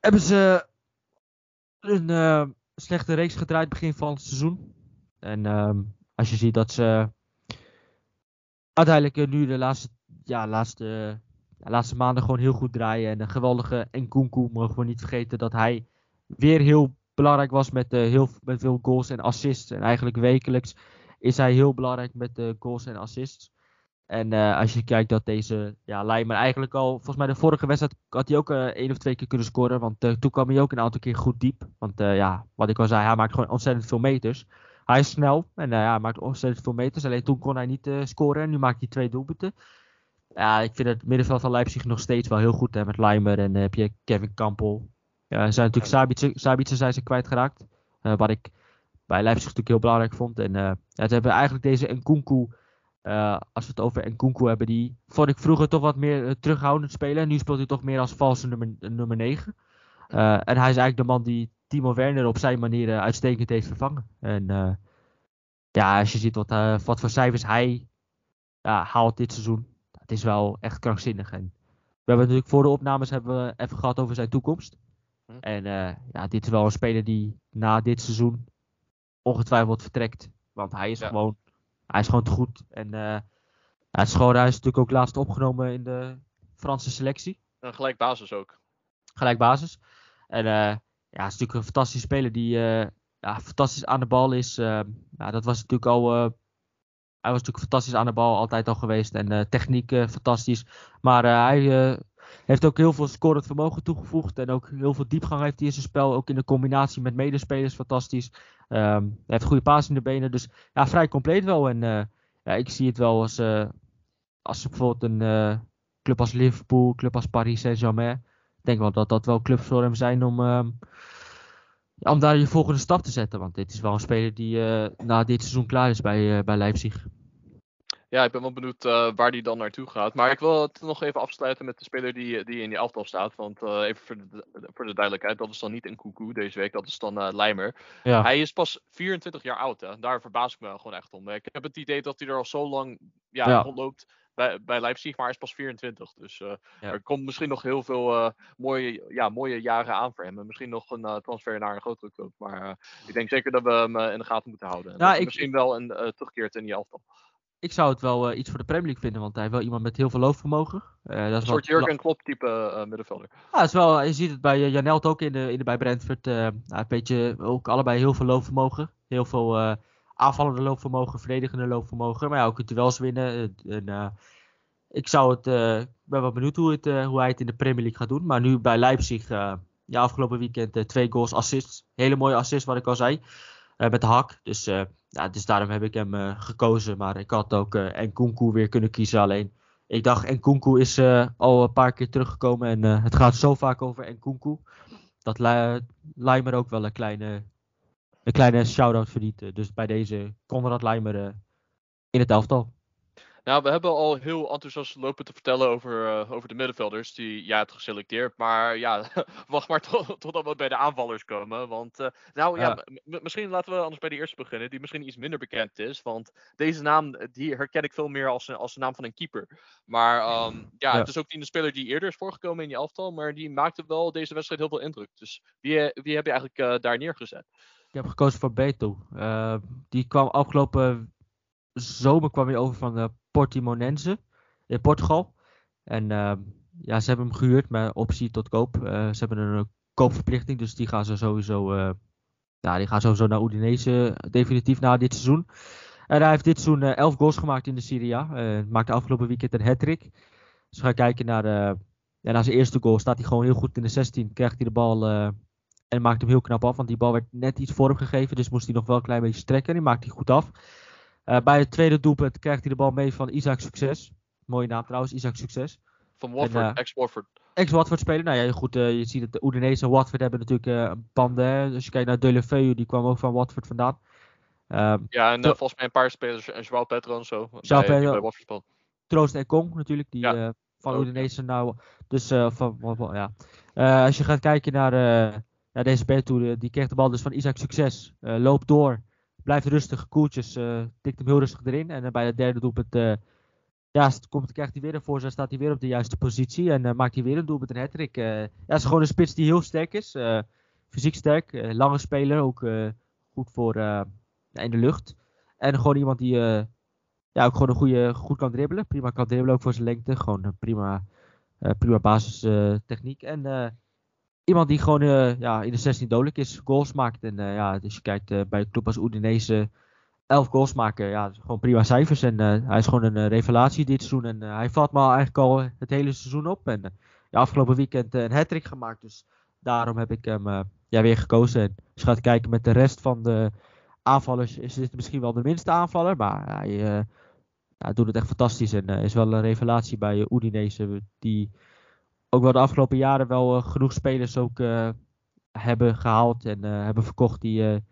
hebben ze een slechte reeks gedraaid begin van het seizoen. En ehm, als je ziet dat ze uiteindelijk nu de laatste, ja, laatste, laatste maanden gewoon heel goed draaien. En een geweldige Nkunku mogen we niet vergeten dat hij weer heel belangrijk was met, uh, heel, met veel goals en assists. En eigenlijk wekelijks is hij heel belangrijk met de goals en assists. En uh, als je kijkt dat deze ja, Leimer eigenlijk al, volgens mij de vorige wedstrijd had hij ook uh, één of twee keer kunnen scoren. Want toen kwam hij ook een aantal keer goed diep. Want ja, wat ik al zei, hij maakt gewoon ontzettend veel meters. Hij is snel en ja, maakt ontzettend veel meters. Alleen toen kon hij niet scoren en nu maakt hij twee doelpunten. Ja, ik vind het middenveld van Leipzig nog steeds wel heel goed. Hè, met Leimer en heb je Kevin Kampel. Ja, zijn natuurlijk Sabitzer, Sabitzer zijn ze kwijtgeraakt. wat ik bij Leipzig natuurlijk heel belangrijk vond. En ja, ze hebben eigenlijk deze Nkunku, als we het over Nkunku hebben, die vond ik vroeger toch wat meer terughoudend spelen. En nu speelt hij toch meer als valse nummer, nummer 9. en hij is eigenlijk de man die Timo Werner op zijn manier uitstekend heeft vervangen. En ja, als je ziet wat, wat voor cijfers hij haalt dit seizoen, het is wel echt krankzinnig. En we hebben natuurlijk voor de opnames hebben we even gehad over zijn toekomst. Hm. En ja, dit is wel een speler die na dit seizoen ongetwijfeld vertrekt. Want hij is, gewoon, hij is gewoon te goed. En hij is, gewoon, hij is natuurlijk ook laatst opgenomen in de Franse selectie. En gelijk basis ook. Gelijk basis. En ja, is natuurlijk een fantastische speler die uh, ja, fantastisch aan de bal is. Uh, ja, dat was natuurlijk al. Uh, hij was natuurlijk fantastisch aan de bal, altijd al geweest. En techniek fantastisch. Maar hij heeft ook heel veel scorend vermogen toegevoegd. En ook heel veel diepgang heeft hij in zijn spel. Ook in de combinatie met medespelers fantastisch. Um, heeft goede paas in de benen. Dus ja, vrij compleet wel. En ja, ik zie het wel als, als bijvoorbeeld een club als Liverpool, club als Paris Saint-Germain denk wel dat dat wel clubs voor hem zijn om, uh, om daar je volgende stap te zetten. Want dit is wel een speler die na dit seizoen klaar is bij, bij Leipzig. Ja, ik ben wel benieuwd uh, waar die dan naartoe gaat. Maar ik wil het nog even afsluiten met de speler die, die in die elftal staat. Want even voor de, voor de duidelijkheid, dat is dan niet een koekoe deze week, dat is dan uh, Leimer. Ja. Hij is pas 24 jaar oud, hè. daar verbaas ik me gewoon echt om. Ik heb het idee dat hij er al zo lang ja, ja. rondloopt bij, bij Leipzig, maar hij is pas 24. Dus er komt misschien nog heel veel mooie, ja, mooie jaren aan voor hem. En misschien nog een transfer naar een grotere club. Maar ik denk zeker dat we hem in de gaten moeten houden. En ja, ik, misschien wel een terugkeert in die elftal. Ik zou het wel iets voor de Premier League vinden, want hij heeft wel iemand met heel veel loopvermogen. dat is een soort Jurgen Klopp type middenvelder. Ja, is wel, je ziet het bij Janelt ook in de, in de, bij Brentford. Nou, een beetje ook allebei heel veel loopvermogen. Heel veel aanvallende loopvermogen, verdedigende loopvermogen. Maar ja, ook het duels winnen. En, ik zou het, ben wel benieuwd hoe, het, hoe hij het in de Premier League gaat doen. Maar nu bij Leipzig, ja, afgelopen weekend twee goals, assists. Hele mooie assists, wat ik al zei. met de hak. Dus, dus daarom heb ik hem gekozen. Maar ik had ook Nkunku weer kunnen kiezen. Alleen, ik dacht, Nkunku is al een paar keer teruggekomen. En het gaat zo vaak over Nkunku. Dat Leimer ook wel een kleine een kleine shout-out verdient. Dus bij deze Conrad Leimer uh, in het elftal. Nou, we hebben al heel enthousiast lopen te vertellen over, uh, over de middenvelders die jij hebt geselecteerd. Maar ja, wacht maar tot, totdat we bij de aanvallers komen. Want, uh, nou ja, ja misschien laten we anders bij de eerste beginnen, die misschien iets minder bekend is. Want deze naam, die herken ik veel meer als, als de naam van een keeper. Maar um, ja, ja, het is ook niet een speler die eerder is voorgekomen in je elftal. Maar die maakte wel deze wedstrijd heel veel indruk. Dus wie, wie heb je eigenlijk uh, daar neergezet? Ik heb gekozen voor Beto. die kwam afgelopen zomer kwam hij over van de Portimonense in Portugal. En ehm, ja, ze hebben hem gehuurd met optie tot koop. Uh, ze hebben een koopverplichting, dus die gaan ze sowieso, ja, die gaan sowieso naar Udinese definitief na dit seizoen. En hij heeft dit seizoen 11 uh, goals gemaakt in de Serie A. maakte afgelopen weekend een hat-trick. Dus we gaan kijken naar, de, ja, zijn eerste goal. Staat hij gewoon heel goed in de 16. Krijgt hij de bal en maakt hem heel knap af. Want die bal werd net iets vorm gegeven. Dus moest hij nog wel een klein beetje strekken. En die maakt hij goed af. Uh, bij het tweede doelpunt krijgt hij de bal mee van Isaac Succes. Mooie naam trouwens, Isaac Succes. Van Watford, uh, ex-Watford. Ex-Watford speler. Nou ja, goed, uh, je ziet dat de Udinese en Watford hebben natuurlijk een banden. Als je kijkt naar Delefeu, die kwam ook van Watford vandaan. Um, ja, en volgens mij een paar spelers, en Joao Pedro en zo. Joao Watford Troost en Kong natuurlijk, die ja. van ook, Udinese nou. Dus van, ja. als je gaat kijken naar, naar deze Beto, die kreeg de bal dus van Isaac Succes. loopt door blijft rustig, koeltjes, uh, tikt hem heel rustig erin. En bij het derde doelpunt ja, komt, krijgt hij weer een voorzet, staat hij weer op de juiste positie en maakt hij weer een doelpunt, een hattrick. ja, is gewoon een spits die heel sterk is, fysiek sterk, lange speler, ook goed voor in de lucht. En gewoon iemand die ja, ook gewoon een goede, goed kan dribbelen. Prima kan dribbelen, ook voor zijn lengte. Gewoon prima, prima basistechniek. en iemand die gewoon uh, ja, in de 16 dodelijk is, goals maakt. En uh, ja, dus je kijkt uh, bij een club als Udinese, 11 goals maken. Ja, gewoon prima cijfers. En hij is gewoon een revelatie dit seizoen. En hij valt me eigenlijk al het hele seizoen op. En afgelopen weekend een hat gemaakt. Dus daarom heb ik hem ja, weer gekozen. En als je gaat kijken met de rest van de aanvallers, is dit misschien wel de minste aanvaller. Maar hij doet het echt fantastisch. En is wel een revelatie bij Udinese. Die ook wel de afgelopen jaren wel uh, genoeg spelers ook uh, hebben gehaald en uh, hebben verkocht die,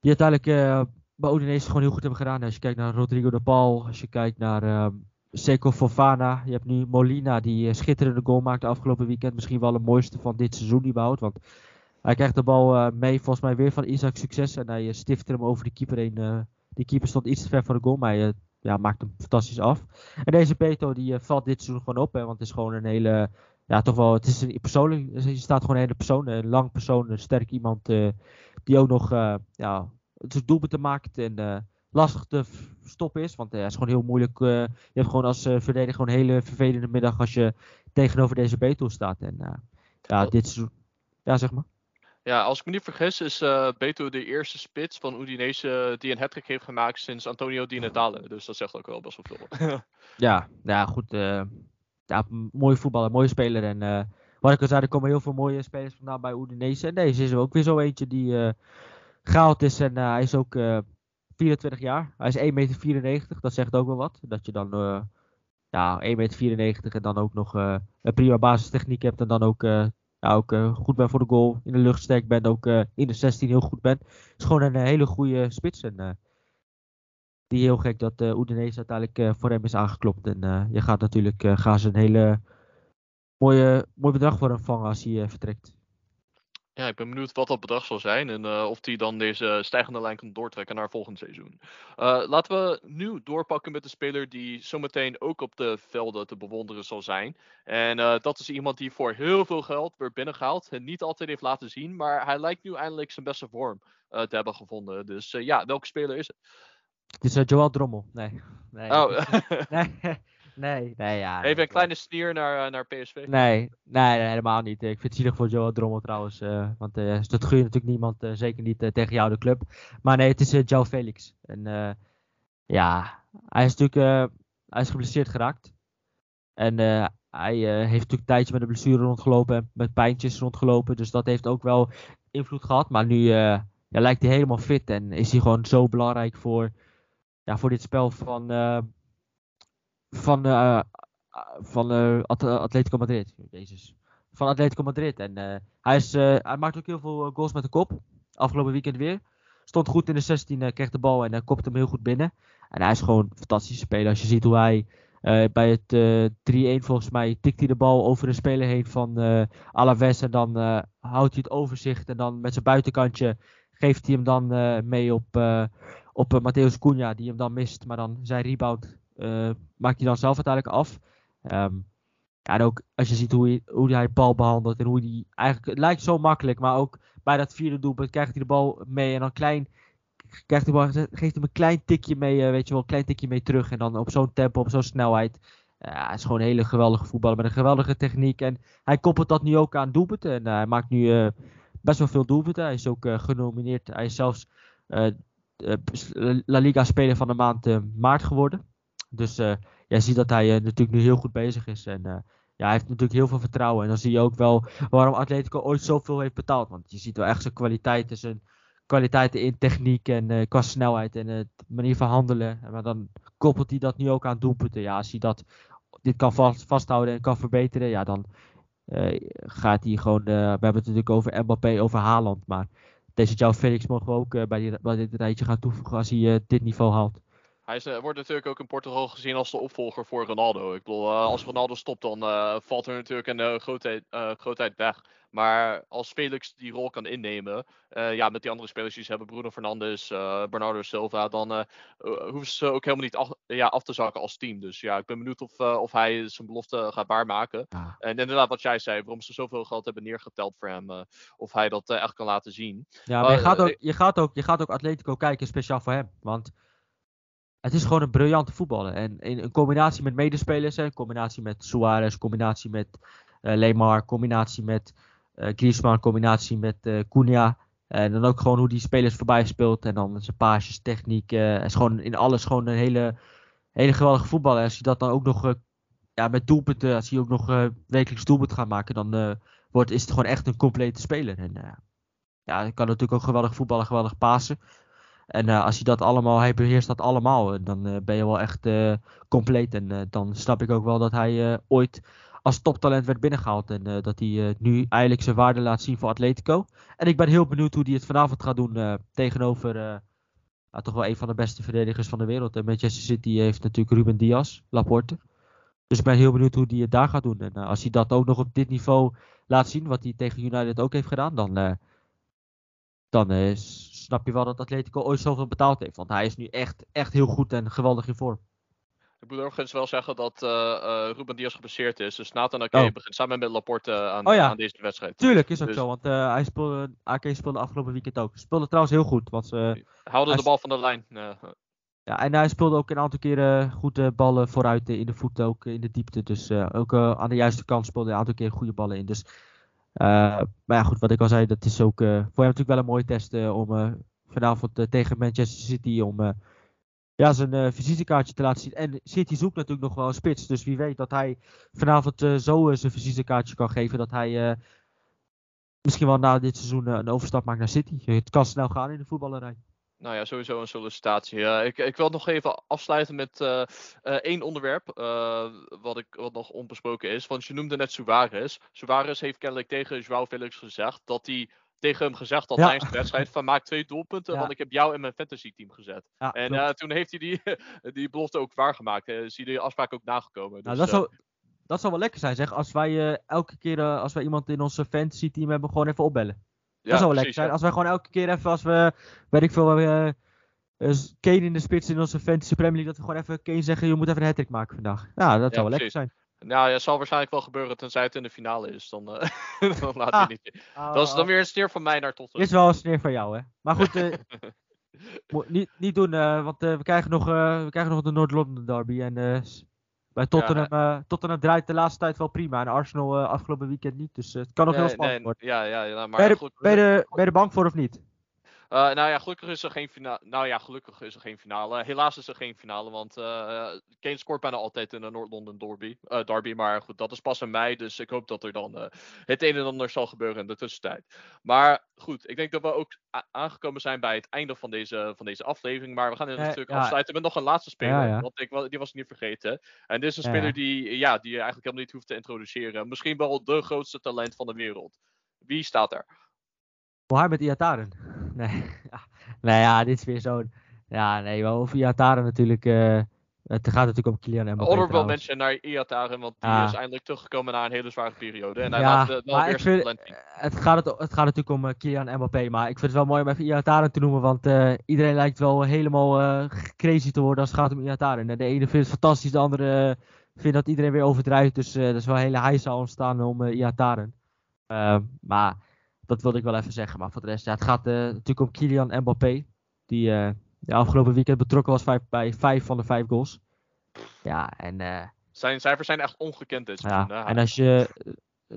die uiteindelijk bij Udinese gewoon heel goed hebben gedaan. Als je kijkt naar Rodrigo de Paul, als je kijkt naar Seco Fofana, je hebt nu Molina die schitterende goal maakte afgelopen weekend. Misschien wel de mooiste van dit seizoen überhaupt, want hij krijgt de bal mee volgens mij weer van Isaac Succes en hij stifte hem over de keeper heen. die keeper stond iets te ver voor de goal, maar hij ja, maakt hem fantastisch af. En deze Beto die uh, valt dit seizoen gewoon op. Hè, want het is gewoon een hele. Ja, toch wel. Het is een persoonlijk. Je staat gewoon een hele persoon. Een lang persoon. Een sterk iemand. Uh, die ook nog. Uh, ja, het doelpunten maakt. En lastig te stoppen is. Want hij is gewoon heel moeilijk. je hebt gewoon als verdediger gewoon een hele vervelende middag. Als je tegenover deze Beto staat. En ja, dit seizoen. Ja, zeg maar. Ja, als ik me niet vergis is uh, Beto de eerste spits van Udinese die een hattrick heeft gemaakt sinds Antonio Di Natale. Dus dat zegt ook wel best wel veel. ja, ja, goed. Uh, mooie voetballer, mooie speler. En uh, wat ik al zei, er komen heel veel mooie spelers vandaan bij Udinese. En deze is er ook weer zo eentje die gehaald is. En hij is ook 24 jaar. Hij is 1,94 meter. Dat zegt ook wel wat. Dat je dan ja, 1,94 meter en dan ook nog een prima basistechniek hebt. En dan ook ja, ook uh, goed ben voor de goal, in de lucht sterk ben, ook uh, in de 16 heel goed ben. is gewoon een uh, hele goede spits. En die heel gek dat uh, uiteindelijk voor hem is aangeklopt. En je gaat natuurlijk, gaan ze een hele mooie, mooi bedrag voor hem vangen als hij vertrekt. Ja, ik ben benieuwd wat dat bedrag zal zijn en uh, of hij dan deze stijgende lijn kan doortrekken naar volgend seizoen. Uh, laten we nu doorpakken met de speler die zometeen ook op de velden te bewonderen zal zijn. En uh, dat is iemand die voor heel veel geld weer binnengehaald en niet altijd heeft laten zien, maar hij lijkt nu eindelijk zijn beste vorm te hebben gevonden. Dus ja, welke speler is het? Het is Joel Drommel. Nee. nee. Oh. nee. Nee, nee, ja. Even een kleine sneer naar, uh, naar PSV. Nee, nee, nee, helemaal niet. Ik vind het zielig voor Joe Drommel trouwens. Uh, want uh, dat gun je natuurlijk niemand, zeker niet tegen jou de club. Maar nee, het is Joe Felix. En ja, hij is natuurlijk hij is geblesseerd geraakt. En hij heeft natuurlijk een tijdje met een blessure rondgelopen en met pijntjes rondgelopen. Dus dat heeft ook wel invloed gehad. Maar nu ja, lijkt hij helemaal fit en is hij gewoon zo belangrijk voor, ja, voor dit spel van van, uh, van uh, Atletico Madrid. Jezus. Van Atletico Madrid. En uh, hij, is, hij maakt ook heel veel goals met de kop. Afgelopen weekend weer. Stond goed in de 16, kreeg de bal en kopte hem heel goed binnen. En hij is gewoon een fantastische speler. Als je ziet hoe hij bij het 3-1 volgens mij tikt hij de bal over de speler heen van Alaves. En dan houdt hij het overzicht. En dan met zijn buitenkantje geeft hij hem dan mee op, op Matthäus Cunha. Die hem dan mist. Maar dan zijn rebound uh, maakt hij dan zelf uiteindelijk af. Ja, en ook als je ziet hoe hij, hoe hij de bal behandelt en hoe hij eigenlijk, het lijkt zo makkelijk, maar ook bij dat vierde doelpunt krijgt hij de bal mee en dan klein, krijgt hij bal, geeft hem een klein tikje mee, uh, weet je wel, een klein tikje mee terug en dan op zo'n tempo, op zo'n snelheid. Ja, hij is gewoon een hele geweldige voetballer met een geweldige techniek en hij koppelt dat nu ook aan doelpunten en uh, hij maakt nu best wel veel doelpunten. Hij is ook genomineerd, hij is zelfs La Liga speler van de maand maart geworden. Dus uh, jij ziet dat hij uh, natuurlijk nu heel goed bezig is. En uh, ja, hij heeft natuurlijk heel veel vertrouwen. En dan zie je ook wel waarom Atletico ooit zoveel heeft betaald. Want je ziet wel echt zijn kwaliteiten, zijn kwaliteiten in techniek en qua snelheid en manier van handelen. Maar dan koppelt hij dat nu ook aan doelpunten. Ja, als hij dat, dit kan vast, vasthouden en kan verbeteren, ja, dan gaat hij gewoon. we hebben het natuurlijk over Mbappé, over Haaland. Maar deze João Felix mogen we ook bij, bij dit rijtje gaan toevoegen als hij dit niveau haalt. Hij is, eh, wordt natuurlijk ook in Portugal gezien als de opvolger voor Ronaldo. Ik bedoel, eh, als Ronaldo stopt, dan eh, valt er natuurlijk een grootheid, grootheid weg. Maar als Felix die rol kan innemen, ja, met die andere spelers die ze hebben, Bruno Fernandes, Bernardo Silva, dan hoeven ze ook helemaal niet af, ja, af te zakken als team. Dus ja, ik ben benieuwd of, of hij zijn belofte gaat waarmaken. Ja. En inderdaad, wat jij zei, waarom ze zoveel geld hebben neergeteld voor hem, of hij dat echt kan laten zien. Ja, maar je gaat, ook, je, gaat ook, je gaat ook Atletico kijken speciaal voor hem. Want het is gewoon een briljante voetballer. En in een combinatie met medespelers, hè, in combinatie met Suarez, combinatie met eh Lemar, combinatie met eh Griezmann, combinatie met eh Cunha. En dan ook gewoon hoe die spelers voorbij speelt. En dan zijn paasjes, techniek. hij is gewoon in alles gewoon een hele, hele geweldige voetballer. En als je dat dan ook nog ja, met doelpunten, als hij ook nog wekelijks doelpunt gaat maken, dan wordt, is het gewoon echt een complete speler. En ja, hij kan natuurlijk ook geweldig voetballen, geweldig pasen. En eh, als je dat allemaal, hij beheerst dat allemaal, en dan eh, ben je wel echt eh, compleet. En eh, dan snap ik ook wel dat hij eh, ooit als toptalent werd binnengehaald. En eh, dat hij eh, nu eigenlijk zijn waarde laat zien voor Atletico. En ik ben heel benieuwd hoe hij het vanavond gaat doen eh, tegenover eh, toch wel een van de beste verdedigers van de wereld. En Manchester City heeft natuurlijk Ruben Diaz, Laporte. Dus ik ben heel benieuwd hoe hij het daar gaat doen. En eh, als hij dat ook nog op dit niveau laat zien, wat hij tegen United ook heeft gedaan, dan, eh, dan eh, snap je wel dat Atletico ooit zoveel betaald heeft. Want hij is nu echt, echt heel goed en geweldig in vorm. Ik moet overigens wel zeggen dat eh eh, Ruben Diaz geblesseerd is. Dus Nathan Ake Oh. begint samen met Laporte aan, Oh ja. aan deze wedstrijd. Tuurlijk is ook Dus- zo, want eh, hij speelde, AK speelde afgelopen weekend ook. Speelde trouwens heel goed. Want, eh, Haalde Hij de bal van de lijn. eh, ja, en hij speelde ook een aantal keren goede ballen vooruit eh, in de voeten, ook eh, in de diepte. Dus eh, ook eh, aan de juiste kant speelde hij een aantal keer goede ballen in. Dus, eh, maar ja, goed, wat ik al zei, dat is ook eh, voor hem natuurlijk wel een mooie test eh, om eh, vanavond eh, tegen Manchester City om eh, ja, zijn eh, visitekaartje te laten zien. En City zoekt natuurlijk nog wel een spits. Dus wie weet dat hij vanavond eh, zo eh, zijn visitekaartje kan geven dat hij eh, misschien wel na dit seizoen eh, een overstap maakt naar City. Het kan snel gaan in de voetballerij. Nou ja, sowieso een sollicitatie. Ik, ik wil nog even afsluiten met eh, eh, één onderwerp. eh, wat, ik, wat nog onbesproken is. Want je noemde net Suarez. Suarez heeft kennelijk tegen Joao Felix gezegd dat hij tegen hem gezegd had Ja. tijdens de wedstrijd van maak twee doelpunten, Ja. want ik heb jou in mijn fantasy team gezet. Ja, En toen heeft hij die, die belofte ook waargemaakt. Is hij die afspraak ook nagekomen. Nou, Dus, dat, zou, dat zou wel lekker zijn, zeg. Als wij elke keer, als wij iemand in onze fantasy team hebben, gewoon even opbellen. Ja, dat zou wel lekker zijn. Als wij gewoon elke keer even, als we, weet ik veel, eh, Kane in de spits in onze fantasy Premier League, dat we gewoon even Kane zeggen, je moet even een hat vandaag vandaag. Ja, dat zou wel lekker zijn. Nou ja, zal waarschijnlijk wel gebeuren tenzij het in de finale is. Dan, eh, dan laat Ah. hij niet. Dat is dan weer een steer van mij naar Tottenham. Is wel een sneer van jou, hè. Maar goed, mo- niet, niet doen, want we, krijgen nog, we krijgen nog de Noord-London derby. En bij Tottenham, eh, Tottenham draait de laatste tijd wel prima. En Arsenal eh, afgelopen weekend niet. Dus eh, het kan nog heel spannend nee, worden. Ja, ja, ja, maar Ben je, goed. ben, je ben je er bang voor of niet? Eh, nou ja, gelukkig is er geen finale. Nou ja, gelukkig is er geen finale. Helaas is er geen finale, want eh Kane scoort bijna altijd in de Noord-London derby, eh, derby. Maar goed, dat is pas in mei, dus ik hoop dat er dan het een en ander zal gebeuren in de tussentijd. Maar goed, ik denk dat we ook aangekomen zijn bij het einde van deze, van deze aflevering. Maar we gaan natuurlijk ja. afsluiten met nog een laatste speler, Ja, ja. want ik, die was ik niet vergeten. En dit is een speler die, ja, die je eigenlijk helemaal niet hoeft te introduceren. Misschien wel de grootste talent van de wereld. Wie staat er? Mohamed Iataren. Nee. Nou ja, dit is weer zo'n... Ja, nee, wel over Iataren natuurlijk... eh, het gaat natuurlijk om Kylian Mbappé Honorable mention naar Iataren, want die is eindelijk teruggekomen na een hele zware periode. En hij Ja, laat eh, wel weer vind-. Het gaat, het, het gaat natuurlijk om eh, Kylian Mbappé, maar ik vind het wel mooi om even Iataren te noemen, want iedereen lijkt wel helemaal eh, crazy te worden als het gaat om Iataren. En de ene vindt het fantastisch, de andere vindt dat iedereen weer overdrijft, dus er is wel een hele heisa ontstaan om uh, Iataren. Eh, maar dat wilde ik wel even zeggen, maar voor de rest, ja, het gaat eh, natuurlijk om Kylian Mbappé, die eh, de afgelopen weekend betrokken was bij, bij vijf van de vijf goals. Ja, en... eh, Zijn cijfers zijn echt ongekend dit ja, en als je,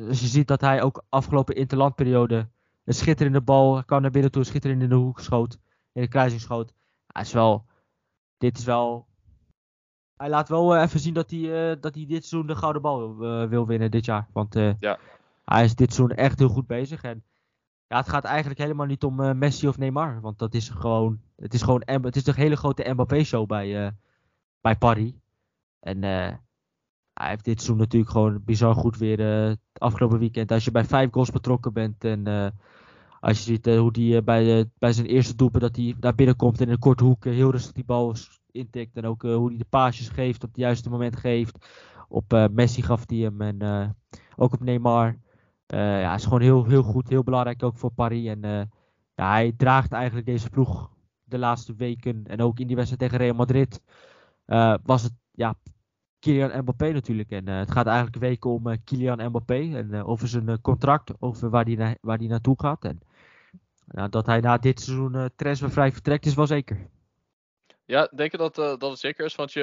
als je ziet dat hij ook afgelopen interlandperiode een schitterende bal kan naar binnen toe, schitterend in de hoek schoot, in de kruising schoot. Hij is wel, dit is wel, hij laat wel even zien dat hij, dat hij dit seizoen de gouden bal wil, wil winnen dit jaar. Want Ja. hij is dit seizoen echt heel goed bezig. En ja, het gaat eigenlijk helemaal niet om eh, Messi of Neymar, want dat is gewoon, het is gewoon, het is de hele grote Mbappé-show bij, eh, bij Paris. En eh, hij heeft dit seizoen natuurlijk gewoon bizar goed weer het afgelopen weekend. Als je bij vijf goals betrokken bent en als je ziet hoe hij bij, bij zijn eerste doelpunt dat hij naar binnen komt en in een korte hoek heel rustig die bal intikt. En ook hoe hij de paasjes geeft, op het juiste moment geeft. Op Messi gaf hij hem en ook op Neymar. Ja, is gewoon heel, heel goed, heel belangrijk ook voor Paris. En ja, hij draagt eigenlijk deze ploeg de laatste weken. En ook in die wedstrijd tegen Real Madrid was het ja, Kylian Mbappé natuurlijk. En het gaat eigenlijk weken om Kylian Mbappé. En over zijn contract, over waar hij na waar die naartoe gaat. En nou, dat hij na dit seizoen uh, transfervrij vertrekt is wel zeker. Ja, denk je dat, uh, dat het zeker is? Want je,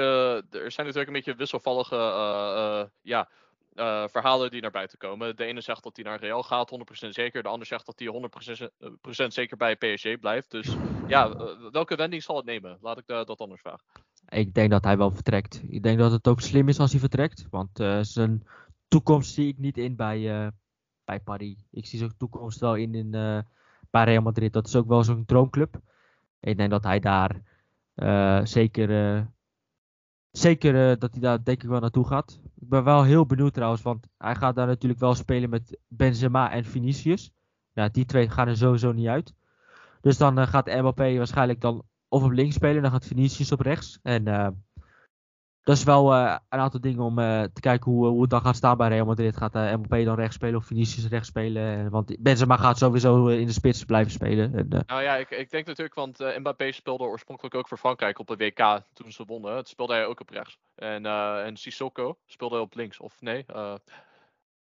er zijn natuurlijk een beetje wisselvallige ja, verhalen die naar buiten komen. De ene zegt dat hij naar Real gaat, 100% zeker. De ander zegt dat hij 100% zeker bij PSG blijft. Dus ja, welke wending zal het nemen? Laat ik dat anders vragen. Ik denk dat hij wel vertrekt. Ik denk dat het ook slim is als hij vertrekt. Want zijn toekomst zie ik niet in bij, bij Paris. Ik zie zijn toekomst wel in, in bij Real Madrid. Dat is ook wel zo'n droomclub. Ik denk dat hij daar zeker, zeker uh, dat hij daar denk ik wel naartoe gaat. Ik ben wel heel benieuwd trouwens, want hij gaat daar natuurlijk wel spelen met Benzema en Vinicius. Ja, die twee gaan er sowieso niet uit. Dus dan gaat Mbappé waarschijnlijk dan of op links spelen, dan gaat Vinicius op rechts. En dat is wel uh, een aantal dingen om uh, te kijken hoe, hoe het dan gaat staan bij Real Madrid. Gaat Mbappé dan rechts spelen of Vinicius rechts spelen? want Benzema gaat sowieso in de spits blijven spelen. En, nou ja, ik, ik, denk natuurlijk, want Mbappé speelde oorspronkelijk ook voor Frankrijk op de WK toen ze wonnen. Het speelde hij ook op rechts. En, en Sissoko speelde op links, of nee?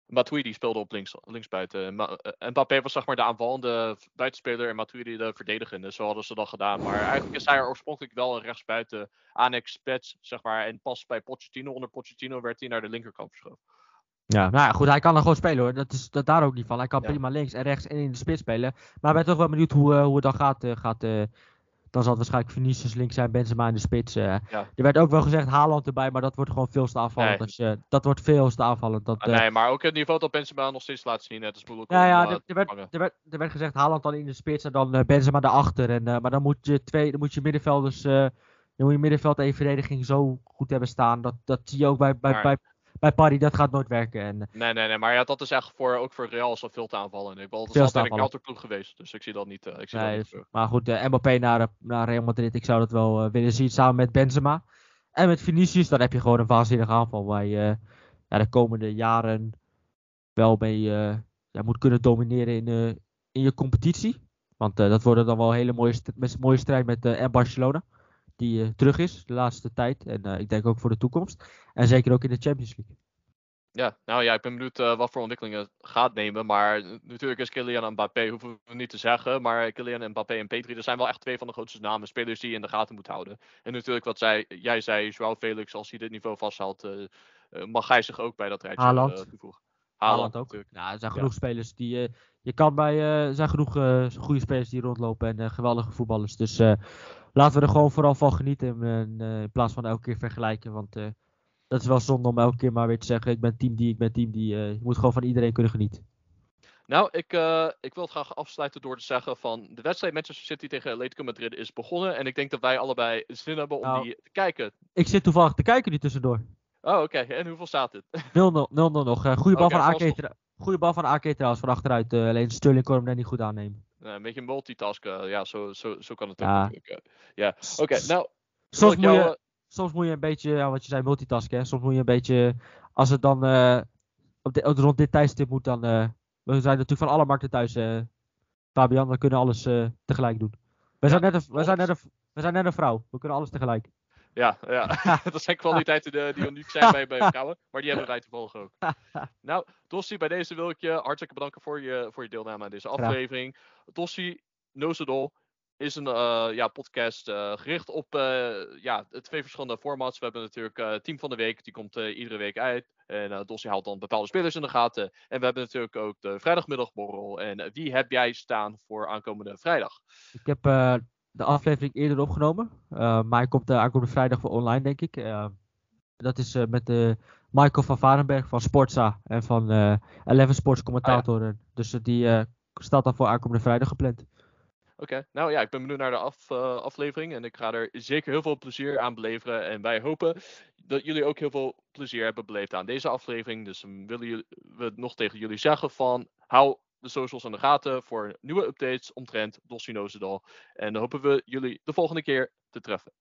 Matuidi speelde op links, linksbuiten. Eh, Mbappé was zeg maar de aanvallende buitenspeler en Matuidi de verdedigende. Zo hadden ze dat gedaan. Maar eigenlijk is hij er oorspronkelijk wel een rechtsbuiten annex spets, zeg maar. En pas bij Pochettino, onder Pochettino, werd hij naar de linkerkant verschoven. Ja, nou ja, goed, hij kan er gewoon spelen hoor. Dat is dat daar ook niet van. Hij kan prima links en rechts en in de spits spelen. Maar ik ben toch wel benieuwd hoe, uh, hoe het dan gaat, uh, gaat dan zal het waarschijnlijk Vinicius links zijn, Benzema in de spits. Uh. Er werd ook wel gezegd Haaland erbij, maar dat wordt gewoon veel te aanvallend. Nee. je, dat wordt veel te aanvallend. Dat, uh, nee, maar ook het niveau dat Benzema nog steeds laat zien. Net als moeilijk ja, ja, er, er, werd, er, werd, er werd gezegd Haaland dan in de spits en dan Benzema daarachter. En, maar dan moet je twee, dan moet je middenvelders, dan moet je middenveld en verdediging zo goed hebben staan. Dat, dat zie je ook bij, bij, maar, bij, bij Party, dat gaat nooit werken. En, nee, nee, nee, maar ja, dat is echt voor, ook voor Real zo veel te aanvallen. Ik is altijd een counterploeg geweest, dus ik zie dat niet. Uh, ik zie nee, dat niet maar goed, uh, Mbappé naar, naar Real Madrid, ik zou dat wel willen zien samen met Benzema. En met Vinicius, dan heb je gewoon een waanzinnige aanval waar je ja, de komende jaren wel mee ja, moet kunnen domineren in, in je competitie. Want dat wordt dan wel een hele mooie, st mooie strijd met en Barcelona die uh, terug is de laatste tijd. En uh, ik denk ook voor de toekomst. En zeker ook in de Champions League. Ja, nou ja, ik ben benieuwd uh, wat voor ontwikkelingen het gaat nemen. Maar natuurlijk is Kylian en Mbappé, hoeven we niet te zeggen. Maar Kylian en Mbappé en Petri, dat zijn wel echt twee van de grootste namen. Spelers die je in de gaten moet houden. En natuurlijk wat zij, jij zei, Joao Felix, als hij dit niveau vasthoudt, mag hij zich ook bij dat rijtje Haaland. toevoegen. Haaland, ook. Natuurlijk. Nou, er zijn genoeg spelers die. je kan bij. er zijn genoeg goede spelers die rondlopen en geweldige voetballers. Dus laten we er gewoon vooral van genieten. In, in plaats van elke keer vergelijken. Want dat is wel zonde om elke keer maar weer te zeggen: ik ben team die, ik ben team die. je moet gewoon van iedereen kunnen genieten. Nou, ik, uh, ik wil het graag afsluiten door te zeggen van de wedstrijd Manchester City tegen Atletico Madrid is begonnen. En ik denk dat wij allebei zin hebben om nou, die te kijken. Ik zit toevallig te kijken nu tussendoor. Oh, oké. Okay. En hoeveel staat het? 0-0 nog. Uh, goede bal okay, van AK, goede bal van AK trouwens van achteruit. Uh, alleen Sterling kon hem net niet goed aannemen. Een beetje multitasken. Ja, zo, zo, zo kan het ja. ook natuurlijk. Ja, oké. Okay, nou, soms moet, je, soms moet je een beetje, ja, wat je zei, multitasken. Hè? Soms moet je een beetje, als het dan op de, rond dit tijdstip moet, dan we zijn natuurlijk van alle markten thuis, uh, Fabian. We kunnen alles tegelijk doen. We, zijn net een, we, zijn net een, we zijn net een vrouw. We kunnen alles tegelijk. Ja, ja. dat zijn kwaliteiten die, die uniek zijn bij, bij vrouwen. Maar die hebben wij toevallig ook. nou, Dossie, bij deze wil ik je hartelijk bedanken voor je, voor je deelname aan deze aflevering. Dossie, Nozedol, is een uh, ja, podcast uh, gericht op uh, ja, twee verschillende formats. We hebben natuurlijk Team van de Week, die komt iedere week uit. En Dossie haalt dan bepaalde spelers in de gaten. En we hebben natuurlijk ook de vrijdagmiddagborrel. En wie heb jij staan voor aankomende vrijdag? Ik heb de aflevering eerder opgenomen. maar hij komt aankomende vrijdag voor online, denk ik. dat is met de Michael van Varenberg van Sportza en van Eleven Sports commentator. Ah, Dus die staat dan voor aankomende vrijdag gepland. Oké, nou ja, ik ben benieuwd naar de af, uh, aflevering en ik ga er zeker heel veel plezier aan beleveren. En wij hopen dat jullie ook heel veel plezier hebben beleefd aan deze aflevering. Dus willen we nog tegen jullie zeggen van hou de socials in de gaten voor nieuwe updates omtrent Dossinozedal. En dan hopen we jullie de volgende keer te treffen.